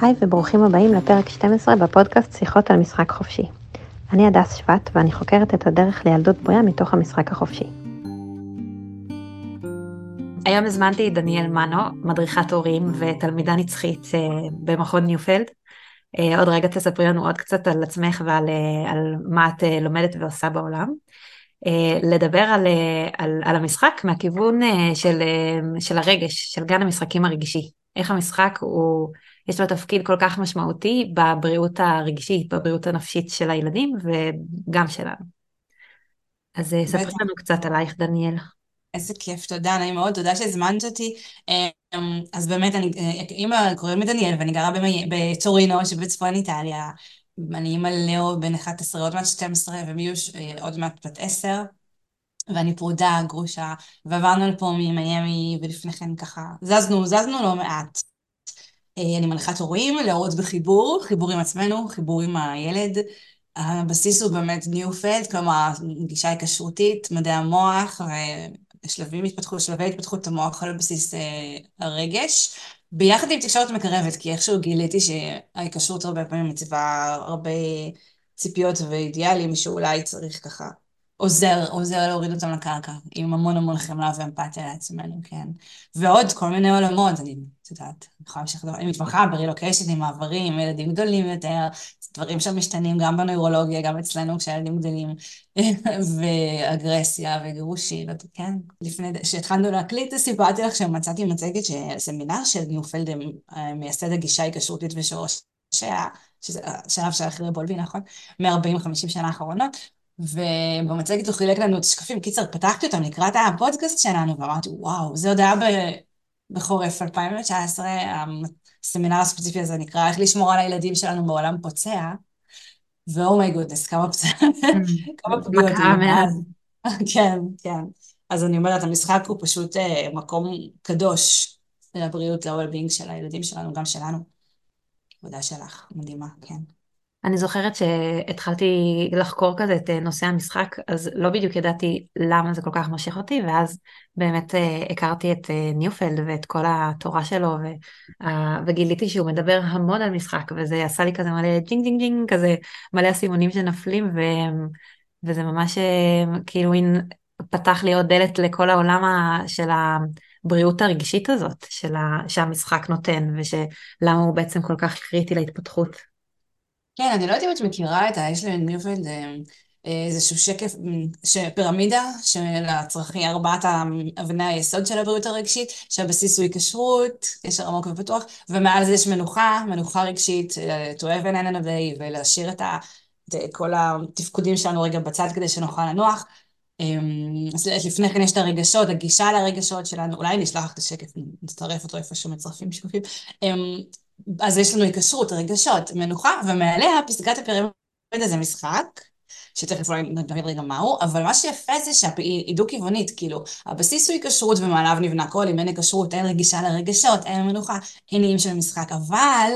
היי וברוכים הבאים לפרק 12 בפודקאסט שיחות על משחק חופשי. אני הדס שבט ואני חוקרת את הדרך לילדות בריאה מתוך המשחק החופשי. היום הזמנתי את דניאל מנו, מדריכת הורים ותלמידה נצחית אה, במכון ניופלד. אה, עוד רגע תספרי לנו עוד קצת על עצמך ועל אה, על מה את לומדת ועושה בעולם. לדבר על, על, על המשחק מהכיוון של, של הרגש, של גן המשחקים הרגשי. איך המשחק הוא יש לו תפקיד כל כך משמעותי בבריאות הרגשית, בבריאות הנפשית של הילדים וגם שלנו. אז אה, ספרי לנו קצת עלייך, דניאל. איזה כיף, תודה, נעים מאוד, תודה שהזמנת אותי. אמ, אז באמת, אני אימא קוראים לי דניאל, ואני גרה בצורינו שבצפון איטליה. אני אימא לאו בן 11, עוד מעט 12, ומיוש אה, עוד מעט בת 10. ואני פרודה, גרושה, ועברנו לפה ממיאמי, ולפני כן ככה, זזנו, זזנו לא מעט. אה, אני מנחת הורים, להורות בחיבור, חיבור עם עצמנו, חיבור עם הילד. הבסיס הוא באמת ניופלד, כלומר גישה היקשרותית, מדעי המוח, ושלבים התפתחות, שלבי התפתחות המוח על בסיס אה, הרגש, ביחד עם תקשורת מקרבת, כי איכשהו גיליתי שההיקשרות הרבה פעמים מציבה הרבה ציפיות ואידיאלים שאולי צריך ככה עוזר, עוזר להוריד אותם לקרקע, עם המון המון חמלה ואמפתיה לעצמנו, כן. ועוד כל מיני עולמות, אני, את יודעת, אני יכולה להמשיך לדבר, אני מתמחה ברילוקיישנים, מעברים, ילדים גדולים יותר, דברים שם משתנים גם בנוירולוגיה, גם אצלנו כשהילדים גדלים, ואגרסיה וגירושים, כן. לפני, כשהתחלנו להקליט, סיפרתי לך שמצאתי מצגת של סמינר של ניופלד, אה, מייסד הגישה היקשרותית ושורש. שזה השלב של אחרי בולבי, נכון? מ-40-50 שנה האחרונות, ובמצגת הוא חילק לנו את השקפים. קיצר, פתחתי אותם לקראת הפודקאסט שלנו, ואמרתי, וואו, זה עוד היה בחורף 2019, הסמינר הספציפי הזה נקרא איך לשמור על הילדים שלנו בעולם פוצע, ואומי גודנס, כמה פגיעות. מכה מאז. כן, כן. אז אני אומרת, המשחק הוא פשוט אה, מקום קדוש לבריאות, ל-well-being של הילדים שלנו, גם שלנו. עבודה שלך, מדהימה, כן. אני זוכרת שהתחלתי לחקור כזה את אה, נושא המשחק, אז לא בדיוק ידעתי למה זה כל כך מושך אותי, ואז באמת אה, הכרתי את אה, ניופלד ואת כל התורה שלו, ו, וגיליתי שהוא מדבר המון על משחק, וזה עשה לי כזה מלא ג'ינג ג'ינג ג'ינג, כזה מלא אסימונים שנופלים, ו, וזה ממש כאילו פתח לי עוד דלת לכל העולם של הבריאות הרגשית הזאת, של ה, שהמשחק נותן, ושלמה הוא בעצם כל כך קריטי להתפתחות. כן, אני לא יודעת אם את מכירה את ה... יש לניופלד אה, אה, איזשהו שקף, פירמידה של הצרכים, ארבעת אבני היסוד של הבריאות הרגשית, שהבסיס הוא היקשרות, קשר עמוק ופתוח, ומעל זה יש מנוחה, מנוחה רגשית, אה, to have an day, ולהשאיר את, ה, את כל התפקודים שלנו רגע בצד כדי שנוכל לנוח. אז לפני כן יש את הרגשות, הגישה לרגשות שלנו, אולי לך את השקף, נצטרף אותו איפשהו מצרפים שקופים. אז יש לנו היקשרות, רגשות, מנוחה, ומעליה פסגת הפירמידה זה משחק, שתכף אולי נבין רגע מהו, אבל מה שיפה זה שהיא דו-כיוונית, כאילו, הבסיס הוא היקשרות ומעליו נבנה כל, אם אין היקשרות, אין רגישה לרגשות, אין מנוחה, אין איים של משחק, אבל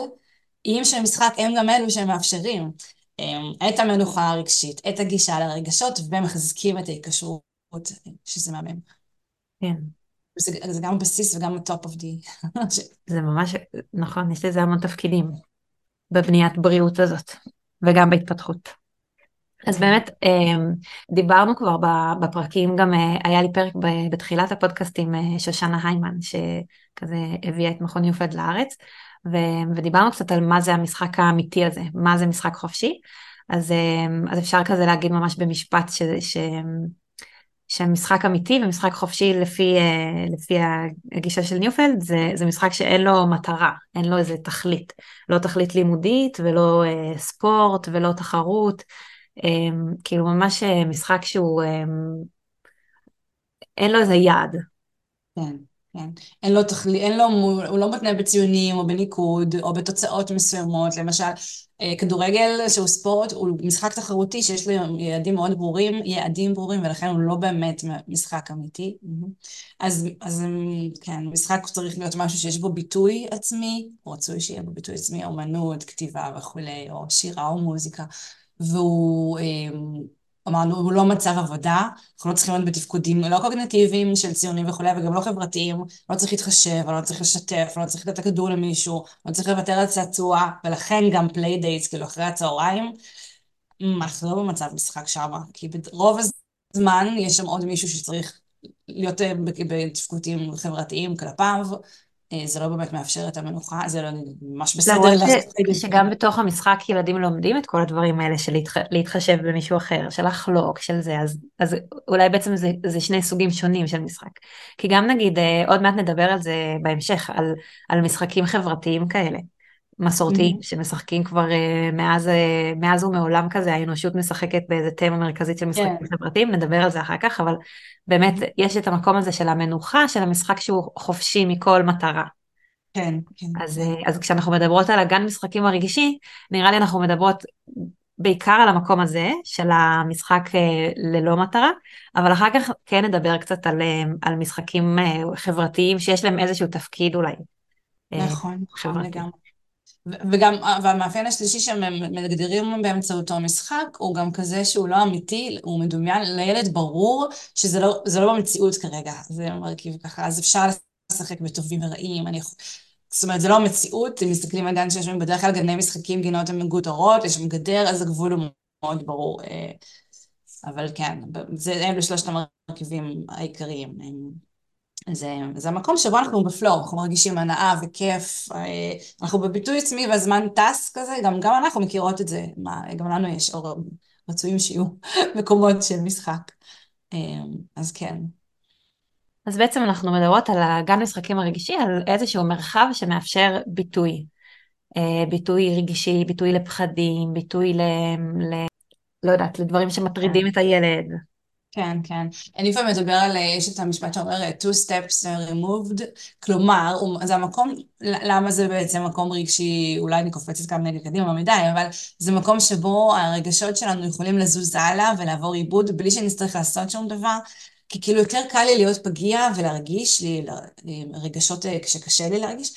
איים של משחק הם גם אלו שמאפשרים אמ, את המנוחה הרגשית, את הגישה לרגשות, ומחזקים את ההיקשרות, שזה מהמם. כן. זה, זה גם בסיס וגם ה-top of the... זה ממש, נכון, יש לזה המון תפקידים בבניית בריאות הזאת, וגם בהתפתחות. אז באמת, אמ, דיברנו כבר בפרקים, גם אה, היה לי פרק בתחילת הפודקאסט עם אה, שושנה היימן, שכזה הביאה את מכון יופד לארץ, ודיברנו קצת על מה זה המשחק האמיתי הזה, מה זה משחק חופשי. אז, אמ, אז אפשר כזה להגיד ממש במשפט ש, ש, שמשחק אמיתי ומשחק חופשי לפי, אה, לפי הגישה של ניופלד זה, זה משחק שאין לו מטרה, אין לו איזה תכלית. לא תכלית לימודית ולא אה, ספורט ולא תחרות, אמ, כאילו ממש אה, משחק שהוא, אמ, אין לו איזה יעד. כן. כן. אין לו תכלי, אין לו, הוא לא מתנה בציונים או בניקוד או בתוצאות מסוימות. למשל, אה, כדורגל שהוא ספורט, הוא משחק תחרותי שיש לו יעדים מאוד ברורים, יעדים ברורים, ולכן הוא לא באמת משחק אמיתי. אז, אז כן, משחק צריך להיות משהו שיש בו ביטוי עצמי, רצוי שיהיה בו ביטוי עצמי, אומנות, כתיבה וכולי, או שירה או מוזיקה, והוא... אמרנו, הוא לא מצב עבודה, אנחנו לא צריכים להיות בתפקודים לא קוגניטיביים של ציונים וכולי, וגם לא חברתיים, לא צריך להתחשב, לא צריך לשתף, לא צריך לתת הכדור למישהו, לא צריך לוותר על צעצוע, ולכן גם playdates, כאילו אחרי הצהריים, אנחנו לא במצב משחק שמה, כי ברוב הזמן יש שם עוד מישהו שצריך להיות אה, בתפקודים חברתיים כלפיו, זה לא באמת מאפשר את המנוחה, זה לא ממש בסדר. לדעת שגם בתוך המשחק ילדים לומדים את כל הדברים האלה של להתחשב במישהו אחר, של לחלוק, של זה, אז, אז אולי בעצם זה, זה שני סוגים שונים של משחק. כי גם נגיד, אה, עוד מעט נדבר על זה בהמשך, על, על משחקים חברתיים כאלה. מסורתיים mm-hmm. שמשחקים כבר uh, מאז, uh, מאז ומעולם כזה, האנושות משחקת באיזה תמה מרכזית של משחקים yeah. כן. חברתיים, נדבר על זה אחר כך, אבל באמת mm-hmm. יש את המקום הזה של המנוחה, של המשחק שהוא חופשי מכל מטרה. כן, כן. אז, uh, אז כשאנחנו מדברות על הגן משחקים הרגשי, נראה לי אנחנו מדברות בעיקר על המקום הזה של המשחק ללא מטרה, אבל אחר כך כן נדבר קצת על, על משחקים חברתיים שיש להם איזשהו תפקיד אולי. נכון, נכון לגמרי. וגם, והמאפיין השלישי שהם מגדירים באמצעותו משחק, הוא גם כזה שהוא לא אמיתי, הוא מדומיין, לילד ברור שזה לא, לא במציאות כרגע, זה מרכיב ככה, אז אפשר לשחק בטובים ורעים, אני יכול... זאת אומרת, זה לא המציאות, אם מסתכלים על גן שיש שם בדרך כלל גני משחקים, גינות הן מגודרות, יש שם גדר, אז הגבול הוא מאוד ברור. אה, אבל כן, זה, אלו שלושת המרכיבים העיקריים. זה, זה המקום שבו אנחנו בפלואו, אנחנו מרגישים הנאה וכיף, אה, אנחנו בביטוי עצמי והזמן טס כזה, גם, גם אנחנו מכירות את זה, מה, גם לנו יש, או רצויים שיהיו מקומות של משחק. אה, אז כן. אז בעצם אנחנו מדברות על הגן משחקים הרגישי, על איזשהו מרחב שמאפשר ביטוי. אה, ביטוי רגשי, ביטוי לפחדים, ביטוי ל... ל... לא יודעת, לדברים שמטרידים. את הילד. כן, כן. אני לפעמים מדבר על, יש את המשפט שאומר two steps removed, כלומר, זה המקום, למה זה בעצם מקום רגשי, אולי אני קופצת כמה נגד קדימה מדי, אבל זה מקום שבו הרגשות שלנו יכולים לזוז הלאה ולעבור עיבוד בלי שנצטרך לעשות שום דבר, כי כאילו יותר קל לי להיות פגיע ולהרגיש לי רגשות כשקשה לי להרגיש,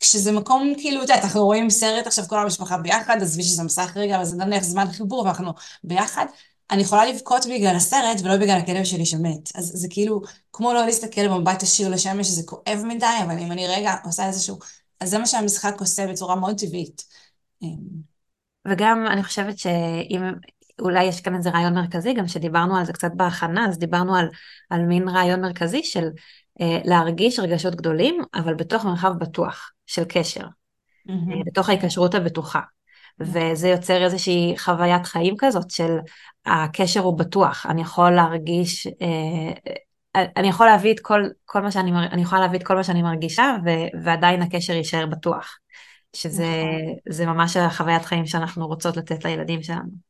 כשזה מקום, כאילו, את יודעת, אנחנו רואים סרט עכשיו כל המשפחה ביחד, עזבי שזה מסך רגע, אבל זה נניח זמן חיבור ואנחנו ביחד, אני יכולה לבכות בגלל הסרט ולא בגלל הכלב שלי שמת. אז זה כאילו, כמו לא להסתכל במבט עשיר לשמש, שזה כואב מדי, אבל אם אני רגע עושה איזשהו... אז זה מה שהמשחק עושה בצורה מאוד טבעית. וגם אני חושבת שאם אולי יש כאן איזה רעיון מרכזי, גם שדיברנו על זה קצת בהכנה, אז דיברנו על, על מין רעיון מרכזי של אה, להרגיש רגשות גדולים, אבל בתוך מרחב בטוח של קשר, mm-hmm. אה, בתוך ההיקשרות הבטוחה. וזה יוצר איזושהי חוויית חיים כזאת של הקשר הוא בטוח, אני יכול להרגיש, אה, אני יכול להביא את כל, כל מה שאני, אני יכולה להביא את כל מה שאני מרגישה ו, ועדיין הקשר יישאר בטוח, שזה נכון. ממש החוויית חיים שאנחנו רוצות לתת לילדים שלנו.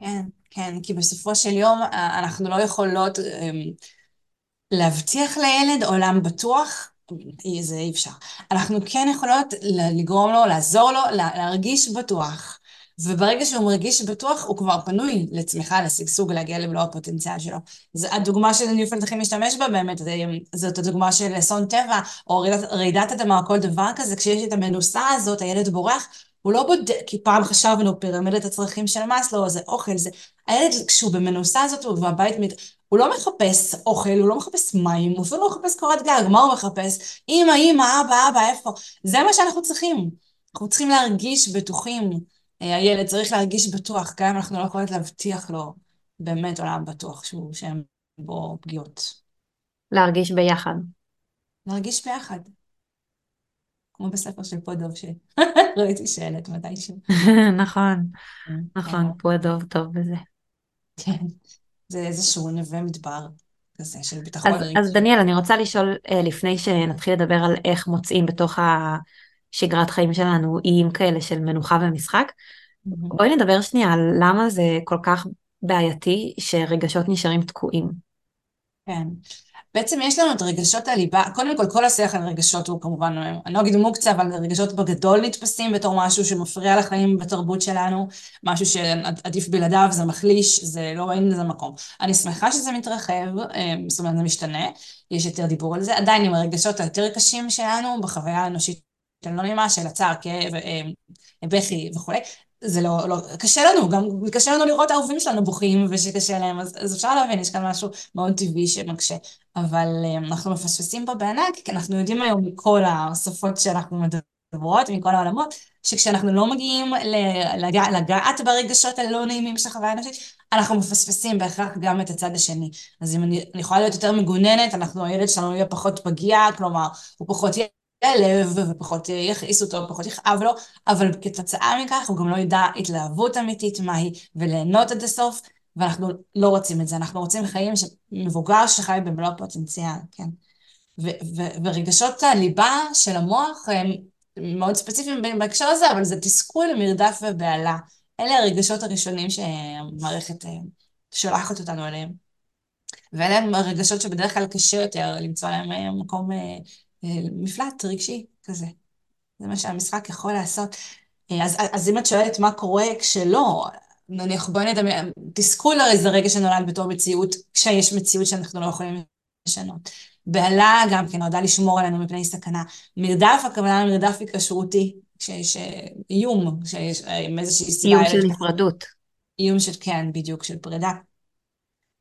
כן, כן, כי בסופו של יום אה, אנחנו לא יכולות אמ, להבטיח לילד עולם בטוח, זה אי אפשר. אנחנו כן יכולות לגרום לו, לעזור לו, להרגיש בטוח. וברגע שהוא מרגיש בטוח, הוא כבר פנוי לצמיחה, לשגשוג, להגיע למלוא הפוטנציאל שלו. זו הדוגמה לפעמים הכי משתמש בה באמת, זאת הדוגמה של אסון טבע, או רעידת, רעידת אדמה, כל דבר כזה, כשיש את המנוסה הזאת, הילד בורח, הוא לא בודק, כי פעם חשבנו, פירמידת הצרכים של מאסלו, זה אוכל, זה... הילד, כשהוא במנוסה הזאת, הוא בבית, הוא לא מחפש אוכל, הוא לא מחפש מים, הוא אפילו לא מחפש קורת גג, מה הוא מחפש? אמא, אמא, אבא, אבא, איפה? זה מה שאנחנו צריכים. אנחנו צריכים להרגיש בטוחים. אה, הילד צריך להרגיש בטוח, גם אם אנחנו לא יכולים להבטיח לו באמת עולם בטוח שהוא, שאין בו פגיעות. להרגיש ביחד. להרגיש ביחד. כמו בספר של פודוב שראיתי שלט מתישהו. נכון, כן, נכון, כן. פודוב טוב בזה. כן. זה איזשהו נווה מדבר כזה של ביטחון אז, אז דניאל, אני רוצה לשאול אה, לפני שנתחיל לדבר על איך מוצאים בתוך השגרת חיים שלנו איים כאלה של מנוחה ומשחק, mm-hmm. בואי נדבר שנייה על למה זה כל כך בעייתי שרגשות נשארים תקועים. כן. בעצם יש לנו את רגשות הליבה, קודם כל כל השיח על רגשות הוא כמובן, אני לא אגיד מוקצה, אבל רגשות בגדול נתפסים בתור משהו שמפריע לחיים בתרבות שלנו, משהו שעדיף בלעדיו, זה מחליש, זה לא, אין לזה מקום. אני שמחה שזה מתרחב, אה, זאת אומרת זה משתנה, יש יותר דיבור על זה, עדיין עם הרגשות היותר קשים שלנו בחוויה האנושית של לא של הצער, כאב, אה, בכי וכולי, זה לא, לא, קשה לנו, גם קשה לנו לראות האהובים שלנו בוכים ושקשה להם, אז, אז אפשר להבין, יש כאן משהו מאוד טבעי שמקשה. אבל אה, אנחנו מפספסים פה בענק, כי אנחנו יודעים היום מכל השפות שאנחנו מדברות, מכל העולמות, שכשאנחנו לא מגיעים לגע, לגעת ברגשות הלא נעימים של החוויה האנושית, אנחנו מפספסים בהכרח גם את הצד השני. אז אם אני, אני יכולה להיות יותר מגוננת, אנחנו, הילד שלנו יהיה פחות פגיע, כלומר, הוא פחות לב, ופחות יכעיס אותו, ופחות יכאב לו, אבל כתוצאה מכך הוא גם לא ידע התלהבות אמיתית מהי, וליהנות עד הסוף, ואנחנו לא רוצים את זה, אנחנו רוצים חיים של מבוגר שחי במלוא הפוטנציאל, כן. ורגשות הליבה של המוח הם מאוד ספציפיים בהקשר הזה, אבל זה תסכול, מרדף ובהלה. אלה הרגשות הראשונים שהמערכת אה, שולחת אותנו אליהם. ואלה הם הרגשות שבדרך כלל קשה יותר למצוא להם אה, מקום אה, מפלט רגשי כזה. זה מה שהמשחק יכול לעשות. אז, אז אם את שואלת מה קורה כשלא, נניח בואי נדמיין, תסכול הרי זה רגע שנולד בתור מציאות, כשיש מציאות שאנחנו לא יכולים לשנות. בהלה גם כן נועדה לשמור עלינו מפני סכנה. מרדף, הכוונה למרדף היקשרותי, כשיש איום, כשיש איזושהי סיבה... איום של נפרדות. איום של, כן, בדיוק, של פרידה.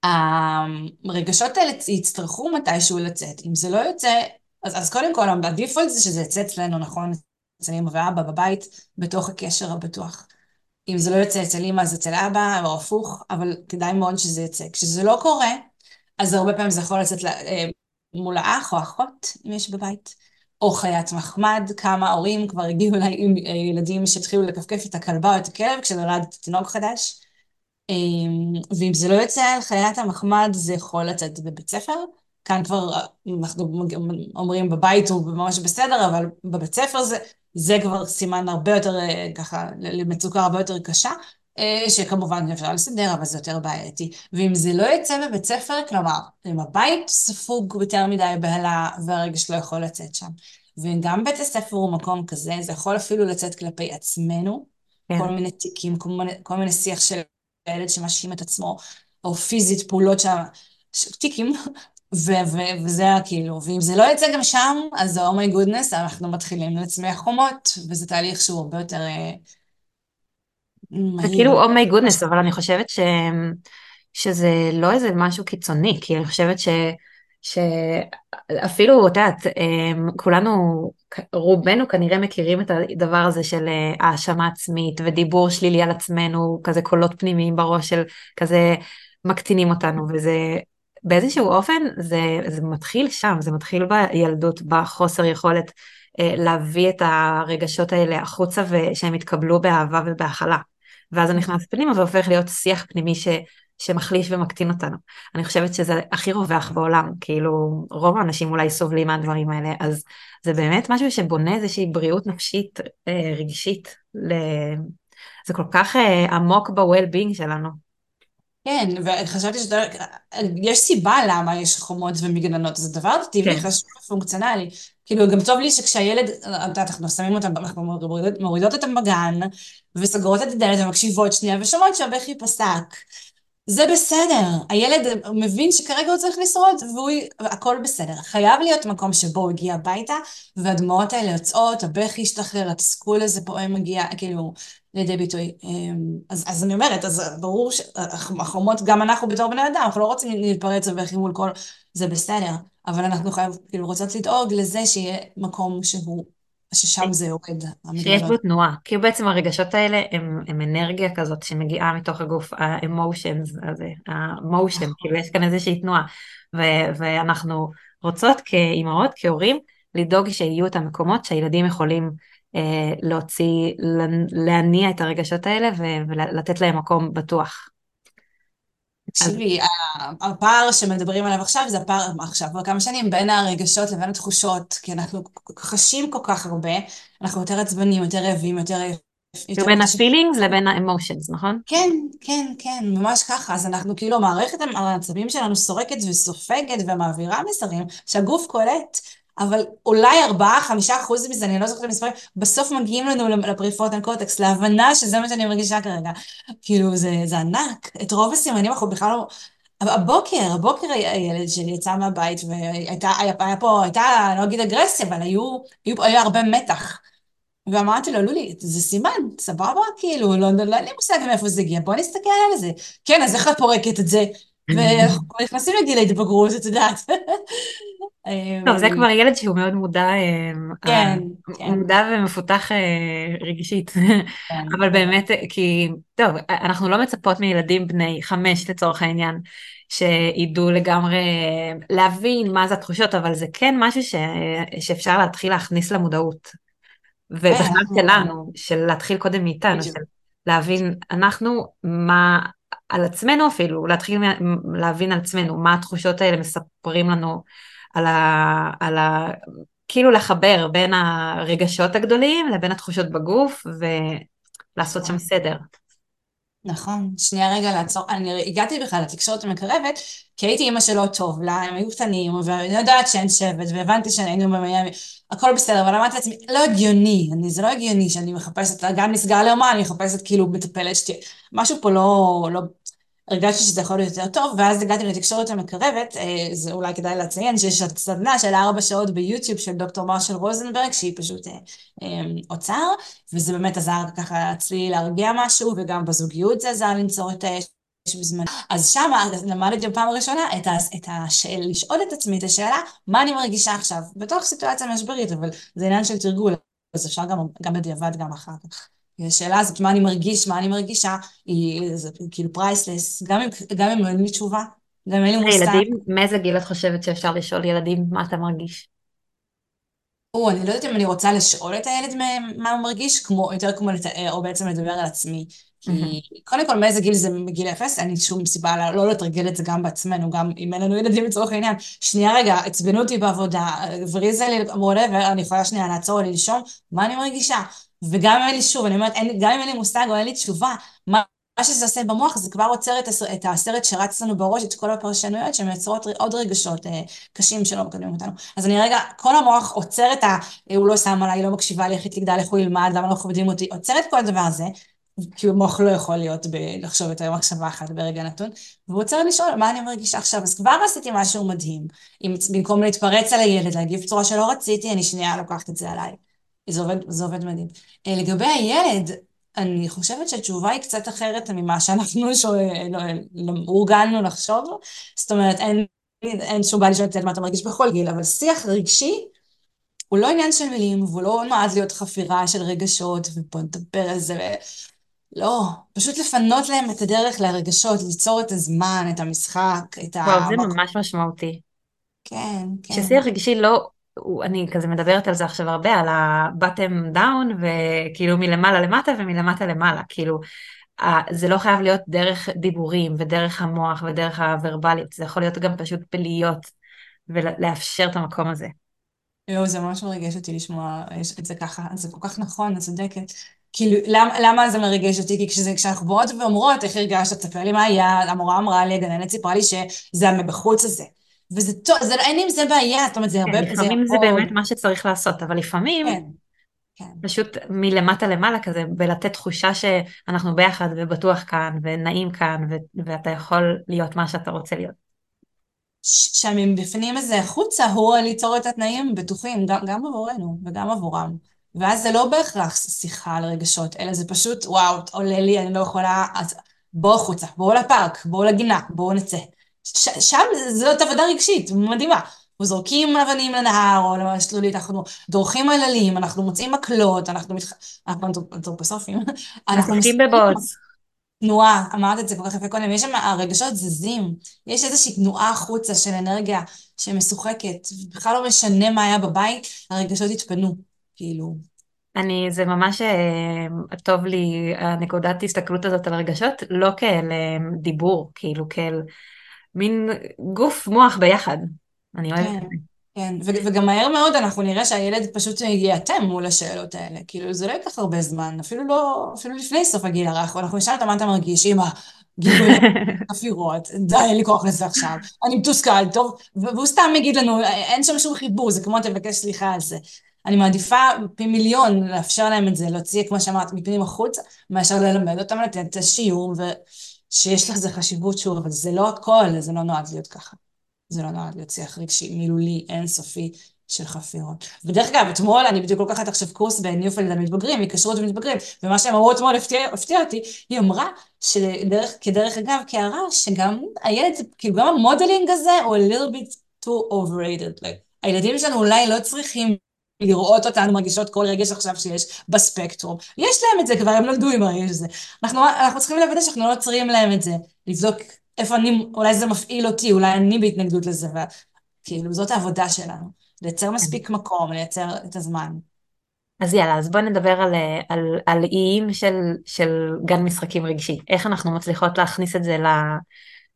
הרגשות האלה יצטרכו מתישהו לצאת. אם זה לא יוצא, אז, אז קודם כל, הדיפולט זה שזה יצא אצלנו, נכון? אצל אמא ואבא בבית, בתוך הקשר הבטוח. אם זה לא יוצא אצל אמא, אז אצל אבא, או הפוך, אבל כדאי מאוד שזה יצא. כשזה לא קורה, אז הרבה פעמים זה יכול לצאת אה, מול האח או אחות, אם יש בבית, או חיית מחמד, כמה הורים כבר הגיעו אליי עם אה, ילדים שהתחילו לכפכף את הכלבה או את הכלב כשנולד תינוק חדש. אמ, ואם זה לא יוצא על חיית המחמד, זה יכול לצאת בבית ספר. כאן כבר אה, אנחנו אומרים בבית הוא ממש בסדר, אבל בבית ספר זה, זה כבר סימן הרבה יותר, אה, ככה, למצוקה הרבה יותר קשה, אה, שכמובן אפשר לסדר, אבל זה יותר בעייתי. ואם זה לא יצא בבית ספר, כלומר, אם הבית ספוג יותר מדי בהלה והרגש לא יכול לצאת שם, וגם בית הספר הוא מקום כזה, זה יכול אפילו לצאת כלפי עצמנו, כן. כל מיני טיקים, כל מיני, כל מיני שיח של ילד שמאשים את עצמו, או פיזית פעולות שם, טיקים, וזה כאילו, ואם זה לא יצא גם שם, אז oh my goodness, אנחנו מתחילים לצמח חומות, וזה תהליך שהוא הרבה יותר אה, זה כאילו oh my goodness, אבל אני חושבת ש... שזה לא איזה משהו קיצוני, כי אני חושבת ש... שאפילו, את יודעת, אמ, כולנו, רובנו כנראה מכירים את הדבר הזה של אה, האשמה עצמית ודיבור שלילי על עצמנו, כזה קולות פנימיים בראש של כזה מקטינים אותנו, וזה באיזשהו אופן זה, זה מתחיל שם, זה מתחיל בילדות, בחוסר יכולת אה, להביא את הרגשות האלה החוצה ושהם יתקבלו באהבה ובהכלה. ואז זה נכנס פנימה והופך להיות שיח פנימי ש, שמחליש ומקטין אותנו. אני חושבת שזה הכי רווח בעולם, כאילו רוב האנשים אולי סובלים מהדברים האלה, אז זה באמת משהו שבונה איזושהי בריאות נפשית, אה, רגשית, ל... זה כל כך אה, עמוק ב-well-being שלנו. כן, וחשבתי שיש סיבה למה יש חומות ומגננות, זה דבר טבעי, כן. חשוב ופונקציונלי. כאילו, גם טוב לי שכשהילד, אנחנו שמים אותם, אנחנו מורידות, מורידות אותם בגן, וסוגרות את הדלת ומקשיבות שנייה, ושומעות שהבכי פסק. זה בסדר, הילד מבין שכרגע הוא צריך לשרוד, והכל בסדר. חייב להיות מקום שבו הוא הגיע הביתה, והדמעות האלה יוצאות, הבכי השתחרר, התסכול הזה פועם מגיע, כאילו, לידי ביטוי. אמ, אז, אז אני אומרת, אז ברור שהחומות, גם אנחנו בתור בני אדם, אנחנו לא רוצים להתפרץ ובכי מול כל... זה בסדר, אבל אנחנו חייב, כאילו, רוצות לדאוג לזה שיהיה מקום שהוא ששם זה יורד. שיש בו תנועה, כי בעצם הרגשות האלה הם, הם אנרגיה כזאת שמגיעה מתוך הגוף, ה-emotions הזה, ה-motion, כאילו יש כאן איזושהי תנועה, ו- ואנחנו רוצות כאימהות, כהורים, לדאוג שיהיו את המקומות שהילדים יכולים להוציא, להניע את הרגשות האלה ולתת להם מקום בטוח. תקשיבי, הפער שמדברים עליו עכשיו זה הפער עכשיו כבר כמה שנים בין הרגשות לבין התחושות, כי אנחנו חשים כל כך הרבה, אנחנו יותר עצבנים, יותר רעבים, יותר... בין הפילינגס לבין האמושנס, נכון? כן, כן, כן, ממש ככה. אז אנחנו כאילו, מערכת העצבים שלנו סורקת וסופגת ומעבירה מסרים שהגוף קולט, אבל אולי 4-5 אחוז מזה, אני לא זוכרת את המספרים, בסוף מגיעים לנו לפריפורטן קורטקס, להבנה שזה מה שאני מרגישה כרגע. כאילו, זה, זה ענק. את רוב הסימנים אנחנו בכלל לא... הבוקר, הבוקר הילד שלי יצא מהבית והייתה היה, היה פה, הייתה, אני לא אגיד אגרסיה, אבל היו, היו, היה הרבה מתח. ואמרתי לו, לולי, זה סימן, סבבה? כאילו, לא, לא, לא אין לי מושג מאיפה זה הגיע, בוא נסתכל על זה. כן, אז איך את פורקת את זה? ואנחנו נכנסים לגיל ההתבגרות, את יודעת. טוב, זה כבר ילד שהוא מאוד מודע, אה, כן, כן. מודע ומפותח אה, רגשית. כן. אבל באמת, כי, טוב, אנחנו לא מצפות מילדים בני חמש לצורך העניין, שידעו לגמרי להבין מה זה התחושות, אבל זה כן משהו ש... שאפשר להתחיל להכניס למודעות. ובכלל אנחנו- שלנו, של להתחיל קודם מאיתנו. של להבין אנחנו מה, על עצמנו אפילו, להתחיל להבין על עצמנו, מה התחושות האלה מספרים לנו על ה... על ה כאילו לחבר בין הרגשות הגדולים לבין התחושות בגוף ולעשות שם סדר. נכון, שנייה רגע לעצור, אני הגעתי בכלל לתקשורת המקרבת, כי הייתי אימא שלא טוב לה, הם היו קטנים, ואני יודעת שאין שבט, והבנתי שהיינו במיאמי, הכל בסדר, אבל אמרתי לעצמי, לא הגיוני, אני, זה לא הגיוני שאני מחפשת, גם נסגר לאומה, אני מחפשת כאילו מטפלת שתהיה, משהו פה לא, לא, הרגשתי שזה יכול להיות יותר טוב, ואז הגעתי לתקשורת המקרבת, אה, זה אולי כדאי לציין שיש סדנה של ארבע שעות ביוטיוב של דוקטור מרשל רוזנברג, שהיא פשוט אה, אה, אוצר, וזה באמת עזר ככה אצלי להרגיע משהו, וגם בזוגיות זה עזר לנצור את האש בזמן. אז שם למדתי בפעם הראשונה את, ה, את השאל, לשאול את עצמי את השאלה, מה אני מרגישה עכשיו, בתוך סיטואציה משברית, אבל זה עניין של תרגול, אז אפשר גם, גם בדיעבד גם אחר כך. השאלה הזאת, מה אני מרגיש, מה אני מרגישה, היא זה, כאילו פרייסלס, גם אם, גם אם אין לי תשובה, גם אין לי מושג. ילדים, מאיזה גיל את חושבת שאפשר לשאול ילדים מה אתה מרגיש? או, אני לא יודעת אם אני רוצה לשאול את הילד מה- הוא מרגיש, כמו, יותר כמו לתאר, או בעצם לדבר על עצמי. כי קודם כל, מאיזה גיל זה מגיל אפס? אין לי שום סיבה לא- לא לתרגל את זה גם בעצמנו, גם אם אין לנו ילדים לצורך העניין. שנייה רגע, עצבנו אותי בעבודה, הבריזה לי, whatever, אני יכולה שנייה לעצור לנשום, מה אני מרגישה? וגם אם אין לי, שוב, אני אומרת, אין, גם אם אין לי מושג או אין לי תשובה, מה, מה שזה עושה במוח זה כבר עוצר את, את הסרט שרץ לנו בראש, את כל הפרשנויות שמייצרות עוד רגשות אה, קשים שלא מקדמים אותנו. אז אני רגע, כל המוח עוצר את ה... הוא לא שם עליי, היא לא מקשיבה לי, איך היא תגדל, איך הוא ילמד, למה לא מכבדים אותי, עוצר את כל הדבר הזה, כי המוח לא יכול להיות לחשוב את המחשבה אחת ברגע נתון, והוא עוצר לשאול מה אני מרגישה עכשיו, אז כבר עשיתי משהו מדהים. אם במקום להתפרץ על הילד, להגיב בצורה שלא רציתי, אני שנייה לוקחת את זה עליי. זה עובד, זה עובד מדהים. אה, לגבי הילד, אני חושבת שהתשובה היא קצת אחרת ממה שאנחנו לא, לא, הורגלנו לחשוב. זאת אומרת, אין, אין שום בעיה לשאול את מה אתה מרגיש בכל גיל, אבל שיח רגשי הוא לא עניין של מילים, והוא לא נועד להיות חפירה של רגשות, ובוא נדבר על זה. לא, פשוט לפנות להם את הדרך לרגשות, ליצור את הזמן, את המשחק, את ה... וואו, זה ממש משמעותי. כן, כן. ששיח רגשי לא, אני כזה מדברת על זה עכשיו הרבה, על ה-bottom down, וכאילו מלמעלה למטה ומלמטה למעלה, כאילו, זה לא חייב להיות דרך דיבורים ודרך המוח ודרך הוורבליות, זה יכול להיות גם פשוט בלהיות ולאפשר את המקום הזה. יואו, זה ממש מרגש אותי לשמוע את זה ככה, זה כל כך נכון, את צודקת. כאילו, למה, למה זה מרגש אותי? כי כשזה, כשאנחנו באות ואומרות איך הרגשת, תספר לי מה היה, המורה אמרה לי, הגננת סיפרה לי שזה המבחוץ הזה. וזה טוב, זה, לא- אין עם זה בעיה, זאת אומרת, זה הרבה, כן, לפעמים זה יכול- באמת מה שצריך לעשות, אבל לפעמים כן, כן. פשוט מלמטה למעלה כזה, בלתת תחושה שאנחנו ביחד ובטוח כאן ונעים כאן ו- ואתה יכול להיות מה שאתה רוצה להיות. ש- שמבפנים הזה החוצה הוא ליצור את התנאים בטוחים, גם, גם עבורנו וגם עבורם. ואז זה לא בהכרח שיחה על רגשות, אלא זה פשוט, וואו, עולה לי, אני לא יכולה, אז בואו החוצה, בואו לפארק, בואו לגינה, בואו נצא. ש, שם זאת עבודה רגשית, מדהימה. אנחנו זורקים אבנים לנהר או לשלולית, אנחנו דורכים על עלים, אנחנו מוצאים מקלות, אנחנו מתח... אנחנו אנתרופ- אנתרופוסופים. אנחנו משחקים בבוץ. תנועה, אמרת את זה כל כך יפה קודם, יש שם, הרגשות זזים, יש איזושהי תנועה החוצה של אנרגיה שמשוחקת, בכלל לא משנה מה היה בבית, הרגשות התפנו, כאילו. אני, זה ממש אה, טוב לי הנקודת הסתכלות הזאת על הרגשות, לא כאל אה, דיבור, כאילו כאל מין גוף מוח ביחד. אני אוהבת כן, את זה. כן, ו- וגם מהר מאוד אנחנו נראה שהילד פשוט ייאטם מול השאלות האלה, כאילו זה לא ייקח הרבה זמן, אפילו לא, אפילו לפני סוף הגיל הרך, אנחנו נשאל אותו מה אתה מרגיש, אמא, גילוי חפירות, די, אין לי כוח לזה עכשיו, אני מתוסכל, טוב, ו- והוא סתם יגיד לנו, אין שם שום חיבור, זה כמו תבקש סליחה על זה. אני מעדיפה פי מיליון לאפשר להם את זה, להוציא, כמו שאמרת, מפנים החוצה, מאשר ללמד אותם לתת את השיעור, ושיש לזה חשיבות שוב, אבל זה לא הכל, זה לא נועד להיות ככה. זה לא נועד להיות שיח רגשי, מילולי, אינסופי, של חפירות. ודרך אגב, אתמול אני בדיוק לוקחת עכשיו קורס בניופלד המתבגרים, מכשרות ומתבגרים, ומה שהם אמרו אתמול הפתיע, הפתיע אותי, היא אמרה שכדרך אגב, כהערה, שגם הילד, כאילו גם המודלינג הזה הוא a little bit too overrated. Like, הילדים שלנו אולי לא צריכים לראות אותנו מרגישות כל רגש עכשיו שיש בספקטרום. יש להם את זה כבר, הם נולדו עם הרגש הזה. אנחנו, אנחנו צריכים לוודא שאנחנו לא עוצרים להם את זה, לבדוק איפה אני, אולי זה מפעיל אותי, אולי אני בהתנגדות לזה, וכאילו זאת העבודה שלנו, לייצר מספיק מקום, לייצר את הזמן. אז יאללה, אז בואי נדבר על, על, על איים של, של גן משחקים רגשי. איך אנחנו מצליחות להכניס את זה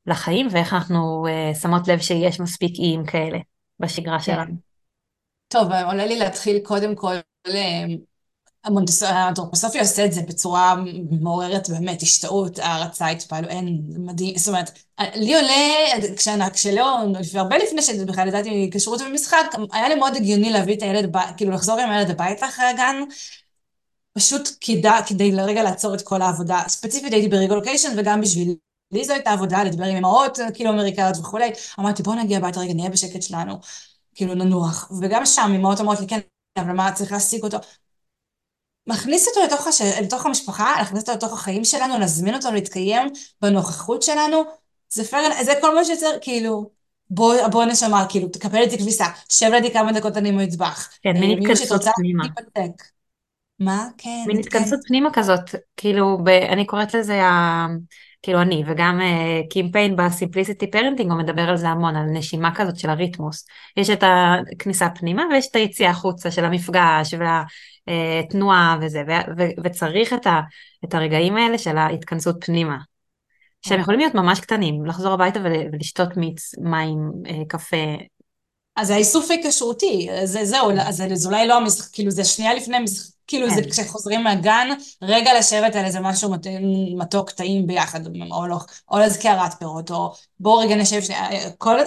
לחיים, ואיך אנחנו uh, שמות לב שיש מספיק איים כאלה בשגרה כן. שלנו. טוב, עולה לי להתחיל קודם כל, אה, האנתרופוסופיה עושה את זה בצורה מעוררת באמת השתאות, הערצה, התפעלו, אין, מדהים, זאת אומרת, לי עולה, כשלא, הרבה לפני שבכלל ידעתי כשרות ומשחק, היה לי מאוד הגיוני להביא את הילד, כאילו לחזור עם הילד הביתה אחרי הגן, פשוט כדאי, כדי לרגע לעצור את כל העבודה. ספציפית הייתי ברגולוקיישן וגם בשביל לי זו הייתה עבודה לדבר עם אמהות כאילו אמריקאיות וכולי. אמרתי בוא נגיע הביתה רגע, נהיה בשקט שלנו. כאילו ננוח, וגם שם אמהות אומרות לי, כן, אבל מה, צריך להשיג אותו? מכניס אותו לתוך, הש... לתוך המשפחה, להכניס אותו לתוך החיים שלנו, להזמין אותו להתקיים בנוכחות שלנו, זה פייר, זה כל מה שיוצר, כאילו, בוא, בוא נשמה, כאילו, תקפל איתי כביסה, שב לידי כמה דקות אני במטבח. כן, מין התכנסות פנימה. מה? כן. מין התכנסות פנימה כזאת, כאילו, ב, אני קוראת לזה ה... כאילו אני וגם קים פיין ב simplicity parenting הוא מדבר על זה המון, על נשימה כזאת של הריתמוס. יש את הכניסה פנימה ויש את היציאה החוצה של המפגש והתנועה וזה, וצריך את, ה, את הרגעים האלה של ההתכנסות פנימה. שהם כן. יכולים להיות ממש קטנים, לחזור הביתה ולשתות מיץ, מים, אה, קפה. אז האיסוף ההיקשרותי, זה, זהו, אז זה אולי לא המשחק, כאילו זה שנייה לפני המשחק. כאילו זה כן. כשחוזרים מהגן, רגע לשבת על איזה משהו מתוק, טעים ביחד, או, לא, או איזה קערת פירות, או בואו רגע נשב שנייה, כל,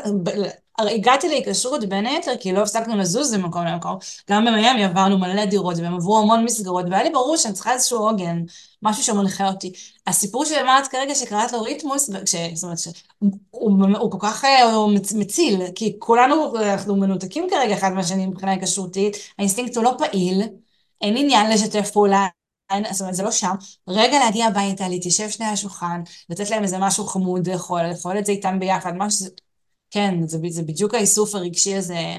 הגעתי להיקשרות בין היתר כי לא הפסקנו לזוז ממקום למקום, גם במיאמי עברנו מלא דירות והם עברו המון מסגרות והיה לי ברור שאני צריכה איזשהו עוגן, משהו שמנחה אותי. הסיפור של אמרת כרגע שקראת לו ריתמוס, ש... זאת אומרת שהוא הוא כל כך אה, הוא מציל, כי כולנו אנחנו מנותקים כרגע אחד מהשני מבחינה היקשרותית, האינסטינקט הוא לא פעיל, אין עניין לשתף פעולה, אין, זאת אומרת, זה לא שם. רגע להגיע הביתה, להתיישב שנייה על השולחן, לתת להם איזה משהו חמוד לאכול, לאכול את זה איתם ביחד, משהו שזה... כן, זה, זה בדיוק האיסוף הרגשי הזה.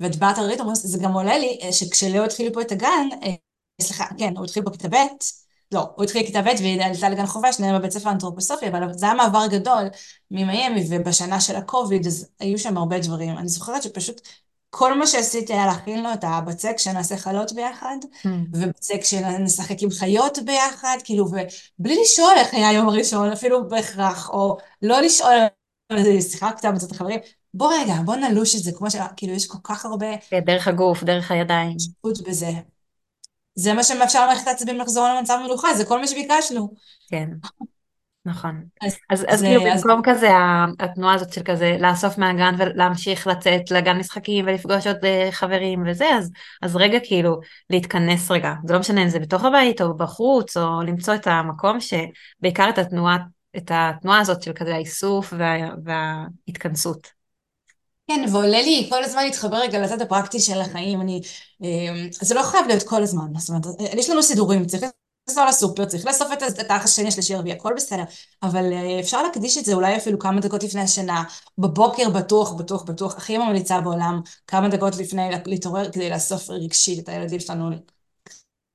ואת באת על ריתמוס, זה גם עולה לי אה, שכשלאו התחיל פה את הגן, אה, סליחה, כן, הוא התחיל פה כיתה ב', לא, הוא התחיל כיתה ב' והיא עלתה לגן חובה, שניהם בבית ספר אנתרופוסופיה, אבל זה היה מעבר גדול ממיאמי, ובשנה של הקוביד, אז היו שם הרבה דברים. אני זוכרת שפשוט כל מה שעשיתי היה להכין לו את הבצק שנעשה חלות ביחד, mm. ובצק שנשחק עם חיות ביחד, כאילו, ובלי לשאול איך היה היום הראשון, אפילו בהכרח, או לא לשאול, שיחקת בצד החברים, בוא רגע, בוא נלוש את זה, כמו ש... כאילו, יש כל כך הרבה... כן, דרך הגוף, דרך הידיים. שיפוט בזה. זה מה שמאפשר למערכת העצבים לחזור למצב מלוכה, זה כל מה שביקשנו. כן. נכון. אז, אז, אז כאילו אז... במקום כזה התנועה הזאת של כזה לאסוף מהגן ולהמשיך לצאת לגן משחקים ולפגוש עוד אה, חברים וזה, אז, אז רגע כאילו להתכנס רגע, זה לא משנה אם זה בתוך הבית או בחוץ או למצוא את המקום שבעיקר את התנועה, את התנועה הזאת של כזה האיסוף וה, וההתכנסות. כן, ועולה לי כל הזמן להתחבר רגע לצד הפרקטי של החיים, אני, אה, זה לא חייב להיות כל הזמן, זאת אומרת, יש לנו סידורים, צריך לנסוע לסופר, צריך לאסוף את האח השני, השלישי, הרביעי, הכל בסדר. אבל אה, אפשר להקדיש את זה אולי אפילו כמה דקות לפני השינה, בבוקר בטוח, בטוח, בטוח, הכי ממליצה בעולם, כמה דקות לפני להתעורר כדי לאסוף רגשית את הילדים שלנו,